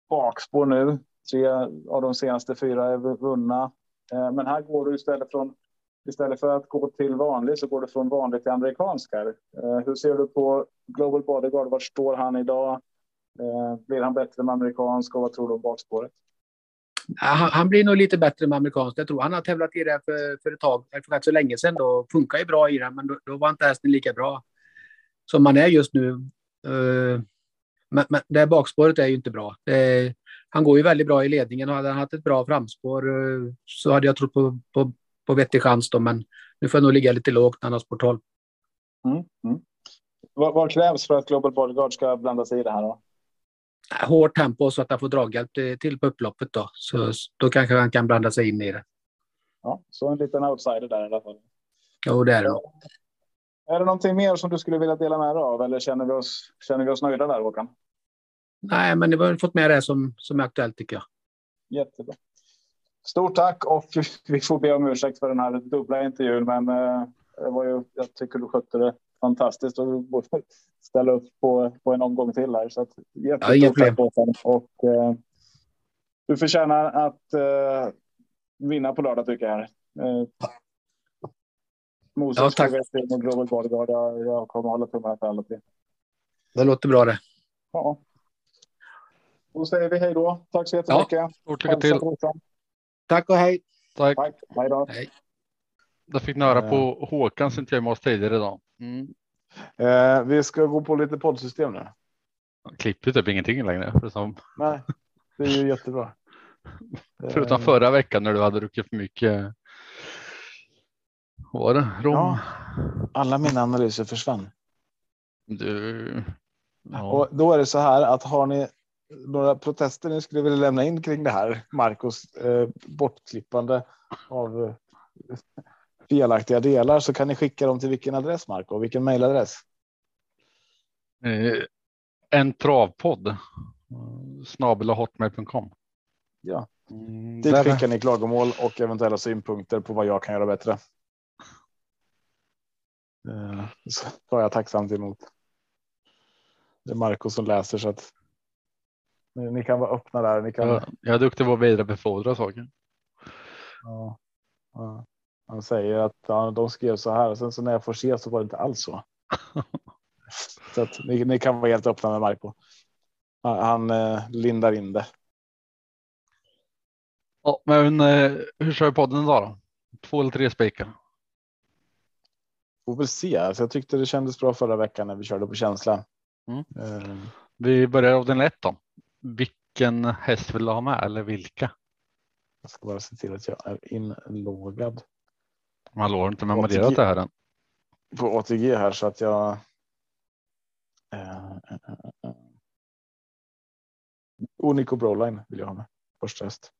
bakspår nu. Tre av de senaste fyra är vunna. Eh, men här går du istället från istället för att gå till vanlig så går du från vanlig till amerikansk här. Eh, hur ser du på Global Bodyguard? Var står han idag? Eh, blir han bättre med amerikansk och vad tror du om bakspåret? Han, han, blir nog lite bättre med amerikansk. Jag tror han har tävlat i det för, för ett tag, för rätt så länge sedan. Då funkar ju bra i den, men då, då var inte hästen lika bra som man är just nu. Uh, men, men det bakspåret är ju inte bra. Det, han går ju väldigt bra i ledningen och hade han haft ett bra framspår uh, så hade jag trott på, på, på vettig chans då, men nu får jag nog ligga lite lågt när han har spår 12. Mm, mm. Vad, vad, krävs för att Global Bodyguard ska blanda sig i det här då? Hårt tempo så att han får draghjälp till på upploppet då. Så då kanske han kan blanda sig in i det. Ja, så en liten outsider där i alla fall. Jo, det är det. Är det någonting mer som du skulle vilja dela med dig av eller känner vi oss, känner vi oss nöjda där Håkan? Nej, men vi har fått med det som, som är aktuellt tycker jag. Jättebra. Stort tack och [LAUGHS] vi får be om ursäkt för den här dubbla intervjun, men eh, det var ju, jag tycker du skötte det fantastiskt och [LAUGHS] ställa upp på, på en omgång till här. Så att, ja, inga problem. Och, eh, du förtjänar att eh, vinna på lördag tycker jag. Eh, Moses ja, tack. och Global Bodyguard. Jag, jag kommer hålla tummarna för alla tre. Det låter bra det. Ja. Då säger vi hej då. Tack så jättemycket. Ja, stort lycka till. Tack och hej. Tack. Tack. Hej då. Hej. Jag fick nära på Håkan som inte jag med oss tidigare idag. Mm. Eh, vi ska gå på lite poddsystem nu. Klippet typ ingenting längre. Förutom... Nej, det är ju jättebra. Förutom förra veckan när du hade druckit för mycket. Vad var det? Rom? Ja, alla mina analyser försvann. Du. Ja. Och då är det så här att har ni några protester ni skulle vilja lämna in kring det här Marcos eh, bortklippande av eh, felaktiga delar så kan ni skicka dem till vilken adress Marco? Vilken mejladress? Eh, en travpodd. Snabel hotmail.com. Ja, Mm, dit skickar ni klagomål och eventuella synpunkter på vad jag kan göra bättre. Eh, Så tar jag tacksamt emot. Det är Marco som läser så att ni, ni kan vara öppna där. Ni kan, jag, jag är duktig på att vidarebefordra saker. Ja, ja. Han säger att ja, de skrev så här och sen så när jag får se så var det inte alls så. [LAUGHS] så att ni, ni kan vara helt öppna med Marco. Han, eh, lindar in det. Ja, men eh, hur kör podden idag då? Två eller tre spikar? Får väl se. Alltså, jag tyckte det kändes bra förra veckan när vi körde på känsla. Mm. Eh, Vi börjar av den lätt då. Vilken häst vill du ha med eller vilka? jag ska bara se till att jag är inloggad Man har inte memorerat det här än. på ATG här så att jag. Eh, eh, eh, eh. Onico Broline vill jag ha med. Första häst.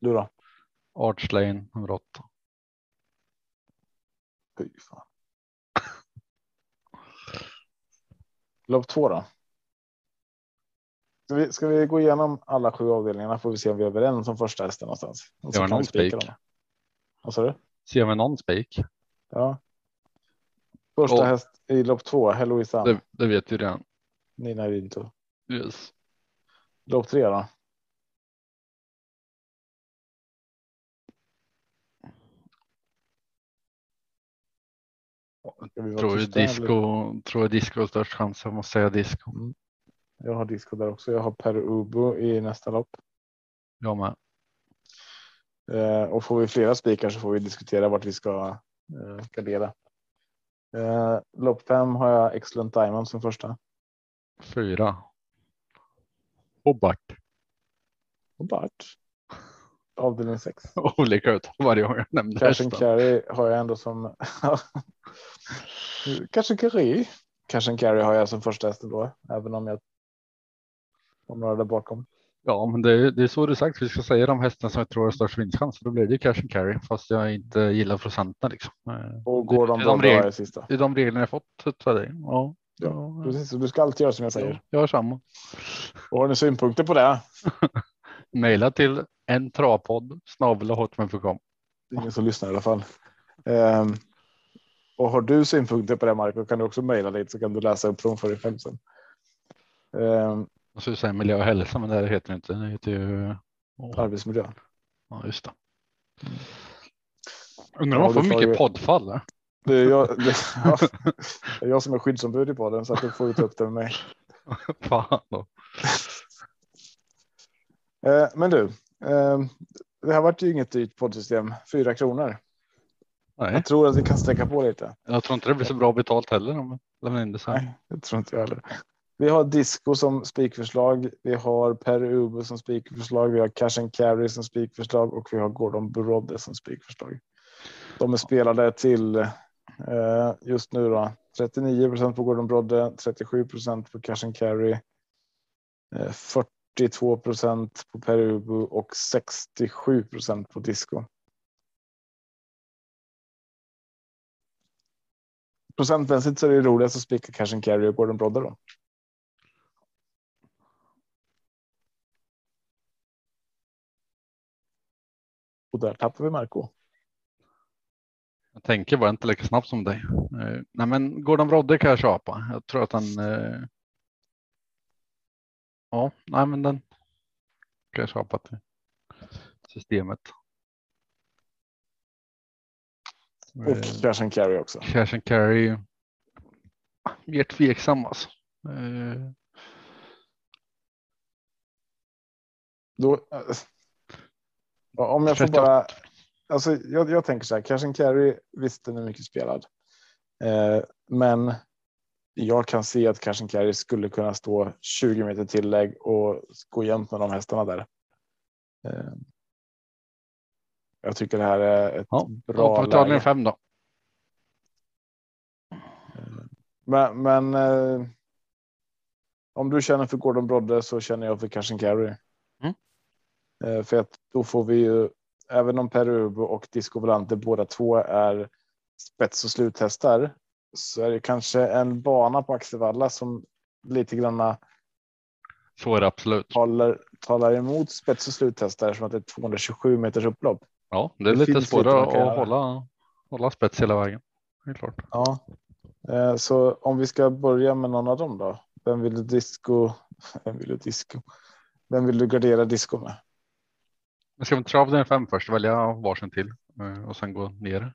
Du då? Archlane nummer åtta. Fy fan. Lopp två då. Ska vi, ska vi gå igenom alla sju avdelningarna får vi se om vi är överens om första hästen någonstans. Och så Ja, kan vi spika dem. Vad sa du? Ser vi någon spik? Ja. Första Och- häst i lopp två, Heloisan, Det, det vet ju redan. Nina Rinto. Yes. Lopp tre då. Vi Tror eller? disco, tror disco har störst chans. Jag måste säga disco. Jag har disco där också. Jag har Per Ubo i nästa lopp. Jag med. Eh, och får vi flera spikar så får vi diskutera vart vi ska eh, gardera. Eh, lopp fem har jag Excellent Diamond som första. Fyra. Hobart. Och Bart. Avdelning sex. [LAUGHS] Olika ut varje gång jag nämnde Cash and. Carry har jag ändå som. [LAUGHS] Cash and Carry. Cash and Carry har jag som första hästen då, även om jag. Om några där bakom. Ja, men det, är- det är så du sagt. Vi ska säga de hästarna som jag tror har störst vinstchans. Då blir det cash and carry, fast jag inte gillar procenten liksom. Eh, Och går de det, de regler, jag sista. det är de reglerna jag fått dig. Ja, Ja, Precis, du ska alltid göra som jag säger. jag har samma. Och har ni synpunkter på det? [LAUGHS] Maila till en travpodd snabel hotmail.com. Det är ingen som lyssnar i alla fall. Ehm, och har du synpunkter på det Marco kan du också mejla dit så kan du läsa upp dem för dig själv sen. Ehm, Och så säger miljö och hälsa, men det heter det inte. Det heter ju. Åh, arbetsmiljö. ja, just det. Undrar om man får mycket ju- poddfall. där. Det är, jag, det, [LAUGHS] ja, det är jag som är skyddsombud i podden så att du får ju ta upp det med mig. [LAUGHS] Fan då. Eh, men du, eh, det här vart ju inget dyrt poddsystem. Fyra kronor. Nej, Jag tror att vi kan sträcka på lite. jag tror inte det blir så bra betalt heller om man lämnar in det så här. Nej, det tror inte jag heller. Vi har Disco som spikförslag. Vi har Per Ubo som spikförslag. Vi har Cash and Carry som spikförslag och vi har Gordon Brodde som spikförslag. De är spelade till eh, just nu då 39 procent på Gordon Brodde, 37 procent på Cash and Carry, eh, 42 procent på Per Ubo och 67 procent på Disco. Procentmässigt så är det roligast att spika Cash and Carry och Gordon Brodde då. Och där tappar vi Marco. Jag tänker bara inte lika snabbt som dig. Eh, nej, men Gordon Brodde kan jag köpa. Jag tror att han. Eh... Ja, nej, men den kan jag köpa till systemet. Och Eh, Cash and Carry också. Cash and carry. Mer tveksam alltså. Eh, Då, om jag får 38. bara. Alltså, jag, jag tänker så här. Cash and Carry. Visst, den är mycket spelad. Eh, men jag kan se att Cash and Carry skulle kunna stå 20 meter tillägg och gå jämnt med de hästarna där. Eh, jag tycker det här är ett Ja, bra på läge. fem då. Men, men eh, om du känner för Gordon Brodde så känner jag för Cash and Carry. Mm. Eh, för att då får vi ju, även om Per Ubo och Disco Volante båda två är spets och sluthästar så är det kanske en bana på Axevalla som lite granna Så är det absolut. talar, talar emot spets och sluttester som att det är 227 meters upplopp. Ja, det är Det lite svårare att göra. hålla, hålla spets hela vägen. Det är klart. Ja, eh, så om vi ska börja med någon av dem då. Vem vill du disco? [LAUGHS] Vem vill du disco? Vem vill du gardera disco med? Men ska vi inte av den fem först, välja varsin till eh, och sen gå ner?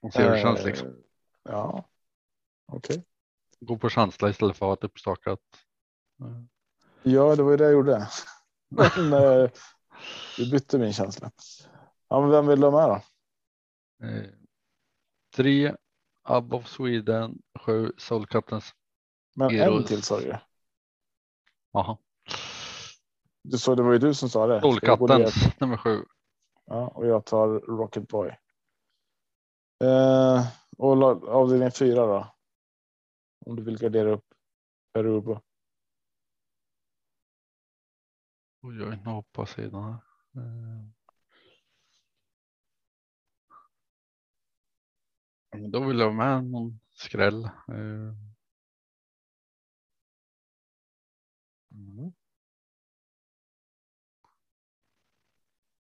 Och se hur det känns Eh, liksom. Ja, okej. Gå på känsla istället för att ha ett uppstakat. eh, Ja, det var ju det jag gjorde. [LAUGHS] Men eh, vi bytte min känsla. Ja, men vem vill du ha med då? Eh, tre Above Sweden, sju Soul Captains. Men en Heroes. till sa du. Jaha. Du sa det var ju du som sa det. Captains [LAUGHS] nummer sju. Ja, och jag tar Rocket Boy. Eh, och avdelning fyra då? Om du vill gardera upp Perubo. Oj, oj, nu hoppar sidan här. Eh. Då vill jag ha med någon skräll. Eh, Mm.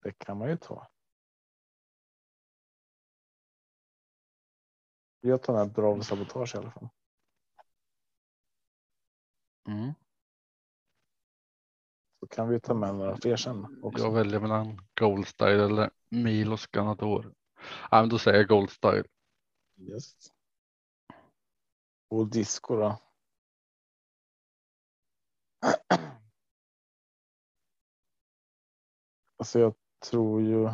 Det kan man ju ta. Jag tar med bra sabotage i alla fall. Mm. Så kan vi ta med några fler sen också. Jag väljer mellan Gold Style eller Milos Ganador. Ja, men då säger jag Gold Style. Yes. Och disco då. [CLEARS THROAT] Alltså jag tror ju.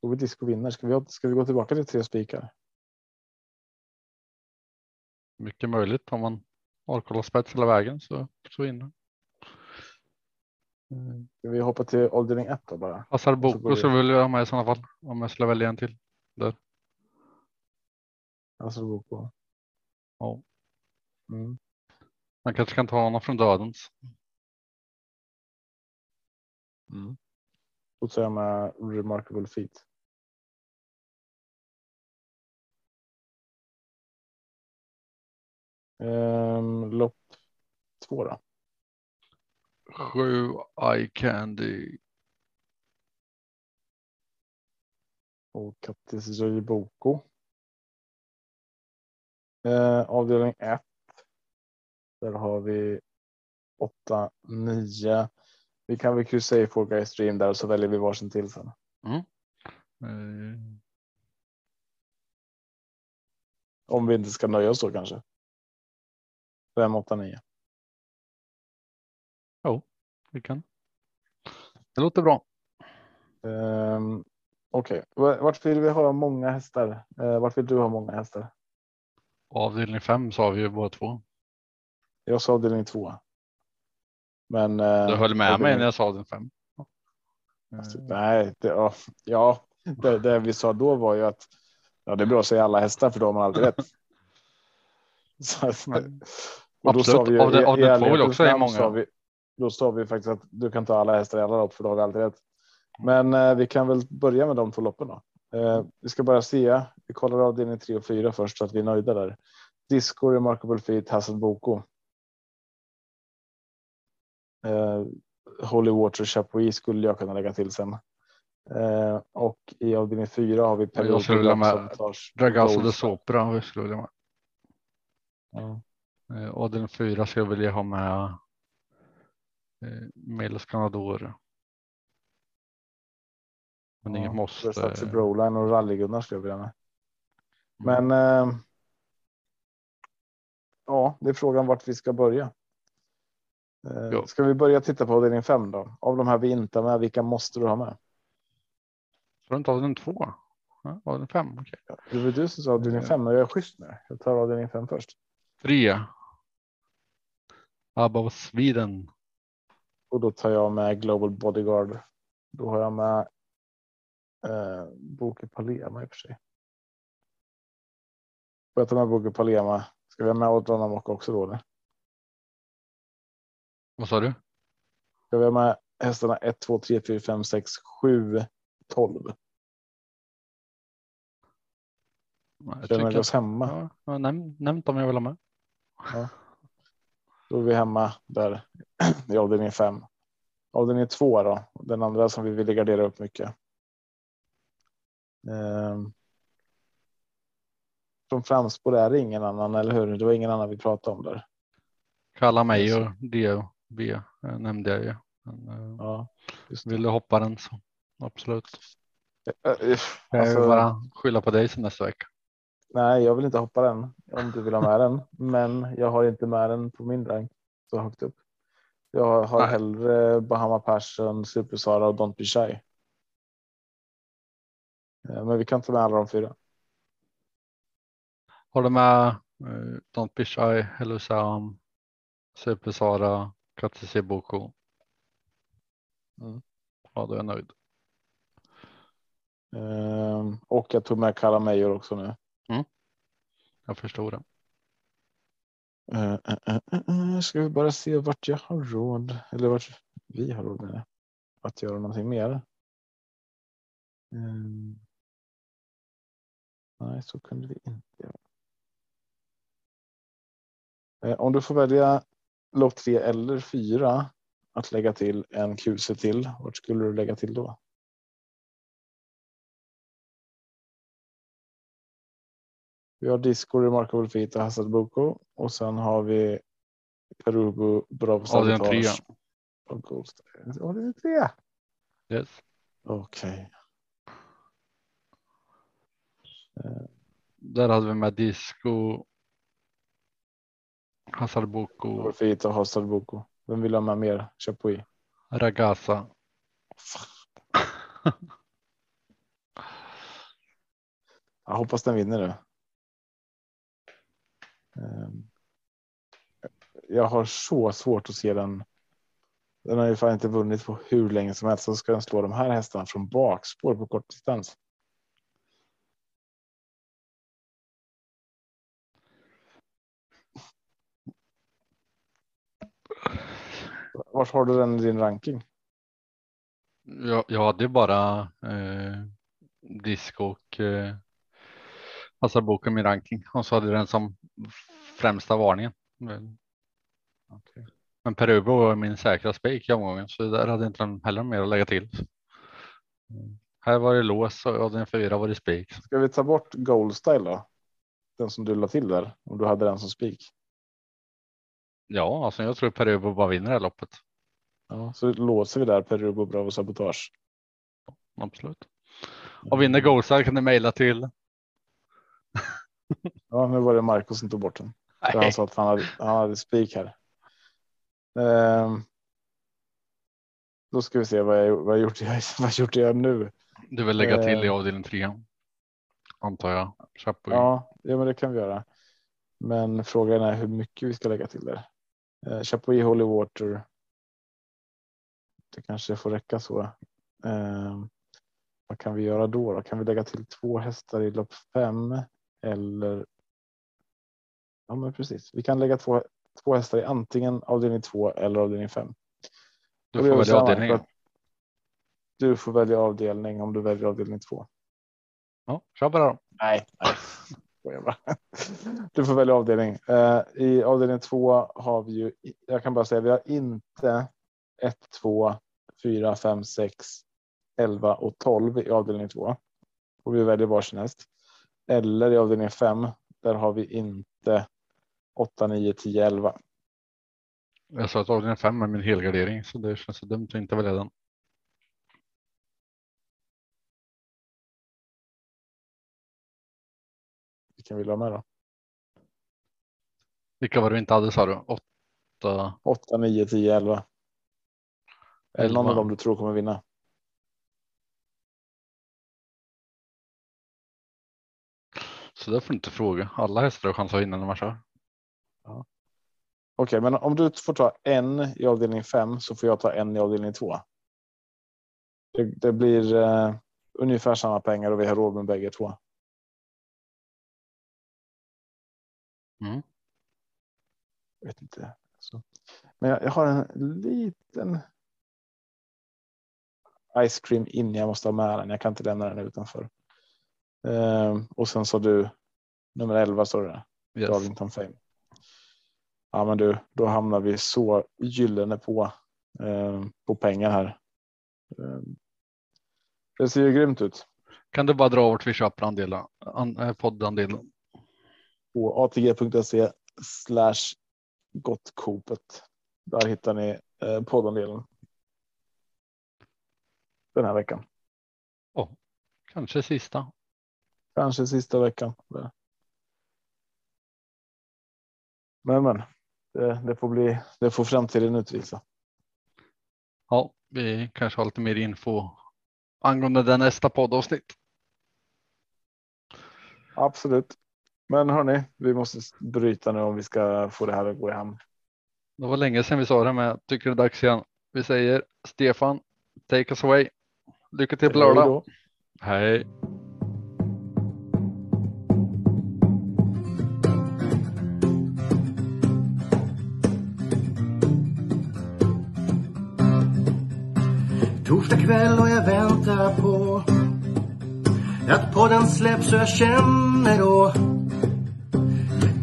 Tror vi disco vinner? Ska vi, ska vi gå tillbaka till tre spikar? Mycket möjligt om man orkar spets hela vägen så, så vinner. Mm. Ska vi hoppa till avdelning ett då bara? Passar Boko så vill jag ha med i sådana fall. Om jag skulle välja en till. Alltså gå på. Ja. Mm. Man kanske kan ta honom från dödens. Mm. Då tar jag med remarkable feat. Ehm, lopp två då. Sju Eye Candy. Och Kattis Boko. Eh, avdelning 1. Där har vi 8, 9. Vi kan väl kryssa i Four Guys Stream där och så väljer vi varsin till sen. Eh, Om vi inte ska nöja oss då kanske. 5, 8, 9. vi kan. Det låter bra. Um, Okej, okay. vart vill vi ha många hästar? Eh, vart vill du ha många hästar? Avdelning fem sa vi ju båda två. Jag sa avdelning 2. Men. eh, Du höll med mig när jag sa avdelning fem. Alltså, Nej, det, ja, det, det vi sa då var ju att ja, det är bra att säga alla hästar för då har alltid rätt. [LAUGHS] Så, och då sa Absolut. vi ju Av i- av två vill ärlighetens också är många. sa vi- Då sa vi faktiskt att du kan ta alla hästar i alla lopp för då har vi alltid rätt. Men eh, vi kan väl börja med de två loppen då. Eh, vi ska bara se. Vi kollar avdelning 3 och 4 först så att vi är nöjda där. Disco, Remarkable Feet, Hassel Boko. Eh, Holy Water Chapuis skulle jag kunna lägga till sen. Eh, och i avdelning 4 har vi jag skulle vilja Period med Gold de. Sopra vi skulle vilja ha Ja. med. Eh, Avdelning fyra skulle jag vilja ha med. Eh, Melos Canador. Men inget måste. Versace Broline och Rally-Gunnar skulle jag vilja med. Mm. Men. Eh, ja, det är frågan vart vi ska börja. Eh, Ja. Ska vi börja titta på avdelning 5 då? Av de här vi inte har med, vilka måste du ha med? Tror du inte avdelning två? Ja, avdelning fem, okej. Det var du som sa avdelning 5 och jag är schysst nu. Jag tar avdelning 5 först. Tre. Above Sweden. Och då tar jag med Global Bodyguard. Då har jag med eh, Boke Palema i och för sig. Får jag ta med Boke Palema? Ska vi ha med Odran Amok också då? Eller? Vad sa du? Ska vi ha med hästarna 1, 2, 3, 4, 5, 6, 7 12. Jag Känner vi oss hemma? Ja, näm- nämnt om jag vill ha med. Då är vi hemma där i avdelning 5. Avdelning 2 då, den andra som vi vill gardera upp mycket. Ehm. Från framspår är det ingen annan, eller hur? Det var ingen annan vi pratade om där. Kalla mig och DB eh, nämnde jag ju. Men, eh, Ja, vill du hoppa den så absolut. Eh, Jag alltså, vill bara skylla på dig sen nästa vecka. Nej, jag vill inte hoppa den om du vill ha med den, men jag har inte med den på min rank så högt upp. Jag har Nej. hellre Bahama Passion, Super Sara och Don't Be Shy. Men vi kan ta med alla de fyra. Har du med eh, Don't Be Shy, Hello Sam, Super Katsushi Boko? Mm. Ja, då är jag nöjd. Ehm, Och jag tog med Kala Major också nu. Jag förstår det. Eh, eh, eh, Ska vi bara se vart jag har råd eller vart vi har råd med. Att göra någonting mer. Ehm. Nej, så kunde vi inte göra. Eh, Om du får välja lopp tre eller fyra att lägga till en QC till. Vart skulle du lägga till då? Vi har Disco, Remarkable Feet och Hassad Boko och sen har vi Perugo, Bravo Avdelning tre. Sabotage och Ghost. Avdelning tre. Yes. Okej. Där hade vi med Disco, Hazard Boko, Feet och Hassad Boko. Vem vill ha med mer? Chapuis. Ragasa. Jag hoppas den vinner nu. Ehm, Jag har så svårt att se den. Den har ju fan inte vunnit på hur länge som helst. Så ska den slå de här hästarna från bakspår på kort distans. Vart har du den i din ranking? Jag, jag hade ju bara eh, Disco och eh, Hazard Boko i min ranking och så hade jag den som främsta varningen. Men, men Perubo var min säkra spik i omgången så där hade inte de heller mer att lägga till. Mm. Här var det lås och den fyra var det spik. Ska vi ta bort Goldstyle då? Den som du la till där. Om du hade den som spik. Ja, alltså jag tror Perubo bara vinner det här loppet. Ja, så låser vi där Perubo Bravo Sabotage. Absolut. Och vinner Goldstar kan du mejla till. [LAUGHS] Ja, nu var det Marcus som tog bort den. Han sa att han hade, han hade spik här. Ehm, då ska vi se vad jag, vad jag gjort. [LAUGHS] Jag, vad gjort jag nu? Du vill lägga till i avdelning tre. Antar jag. Chapuis. Ja, ja, men det kan vi göra. Men frågan är hur mycket vi ska lägga till där. Eh, Chapuis Holy Water. Det kanske får räcka så. Ehm, vad kan vi göra då, då? Kan vi lägga till två hästar i lopp fem eller? Ja, men precis. Vi kan lägga två, två hästar i antingen avdelning två eller avdelning fem. Du Och får välja avdelning. Du får välja avdelning om du väljer avdelning två. Ja, kör bara då. Nej, nej. [LAUGHS] Skojar bara. Du får välja avdelning. Eh, I avdelning två har vi ju, jag kan bara säga, vi har inte 1, 2, 4, 5, 6, 11 och 12 i avdelning två. Och vi väljer varsin häst. Eller i avdelning 5, där har vi inte 8, 9, 10, 11. Jag sa att avdelning 5 är min helgardering så det känns så dumt att inte välja den. Vilken vill du ha med då? Vilka var det vi inte hade sa du? Åtta. 8, 9, 10, 11. Eller någon 11. av dem du tror kommer vinna. Så det får du inte fråga. Alla hästar har chans att vinna när man kör. Okej, men om du får ta en i avdelning 5 så får jag ta en i avdelning 2. Det, det blir eh, ungefär samma pengar och vi har råd med bägge två. Mm. Jag vet inte. Så. Men jag, jag har en liten. Ice cream in. Jag måste ha med den. Jag kan inte lämna den utanför. Eh, och sen sa du nummer 11 står det. Yes. Darlington Fame. Ja, men du, då hamnar vi så gyllene på eh, på pengar här. Eh, det ser ju grymt ut. Kan du bara dra vart vi köper andelen, an, eh, poddandelen? På atg.se slash gottkopet. Där hittar ni eh, poddandelen. Den här veckan. Kanske sista. Kanske sista veckan. Men men, det, det får bli, det får framtiden utvisa. Ja, vi kanske har lite mer info angående den nästa poddavsnitt. Absolut. Men hörni, vi måste bryta nu om vi ska få det här att gå i hamn. Det var länge sedan vi sa det, men jag tycker det är dags igen. Vi säger Stefan, take us away. Lycka till på Hej lördag. Hej. Torsdag kväll och jag väntar på att podden släpps och jag känner då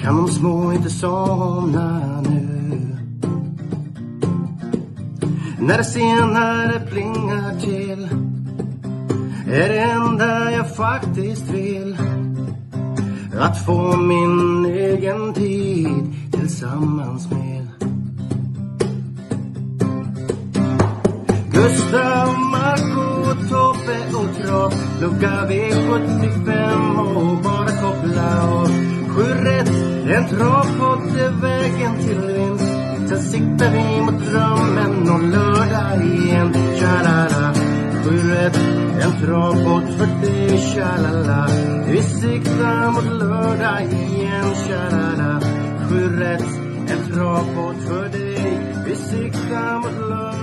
kan de små inte somna nu. När det senare plingar till är det enda jag faktiskt vill. Att få min egen tid tillsammans med. Gustav, Marco, Tobbe och Trav Lucka V75 och bara koppla av. Sju rätt, en travpott är vägen till vinst. Sen siktar vi mot drömmen och lördag igen. Tja-la-la Sju rätt, en travpott för dig Tja-la-la Vi siktar mot lördag igen. Tja-la-la Sju rätt, en travpott för dig Vi siktar mot lördag.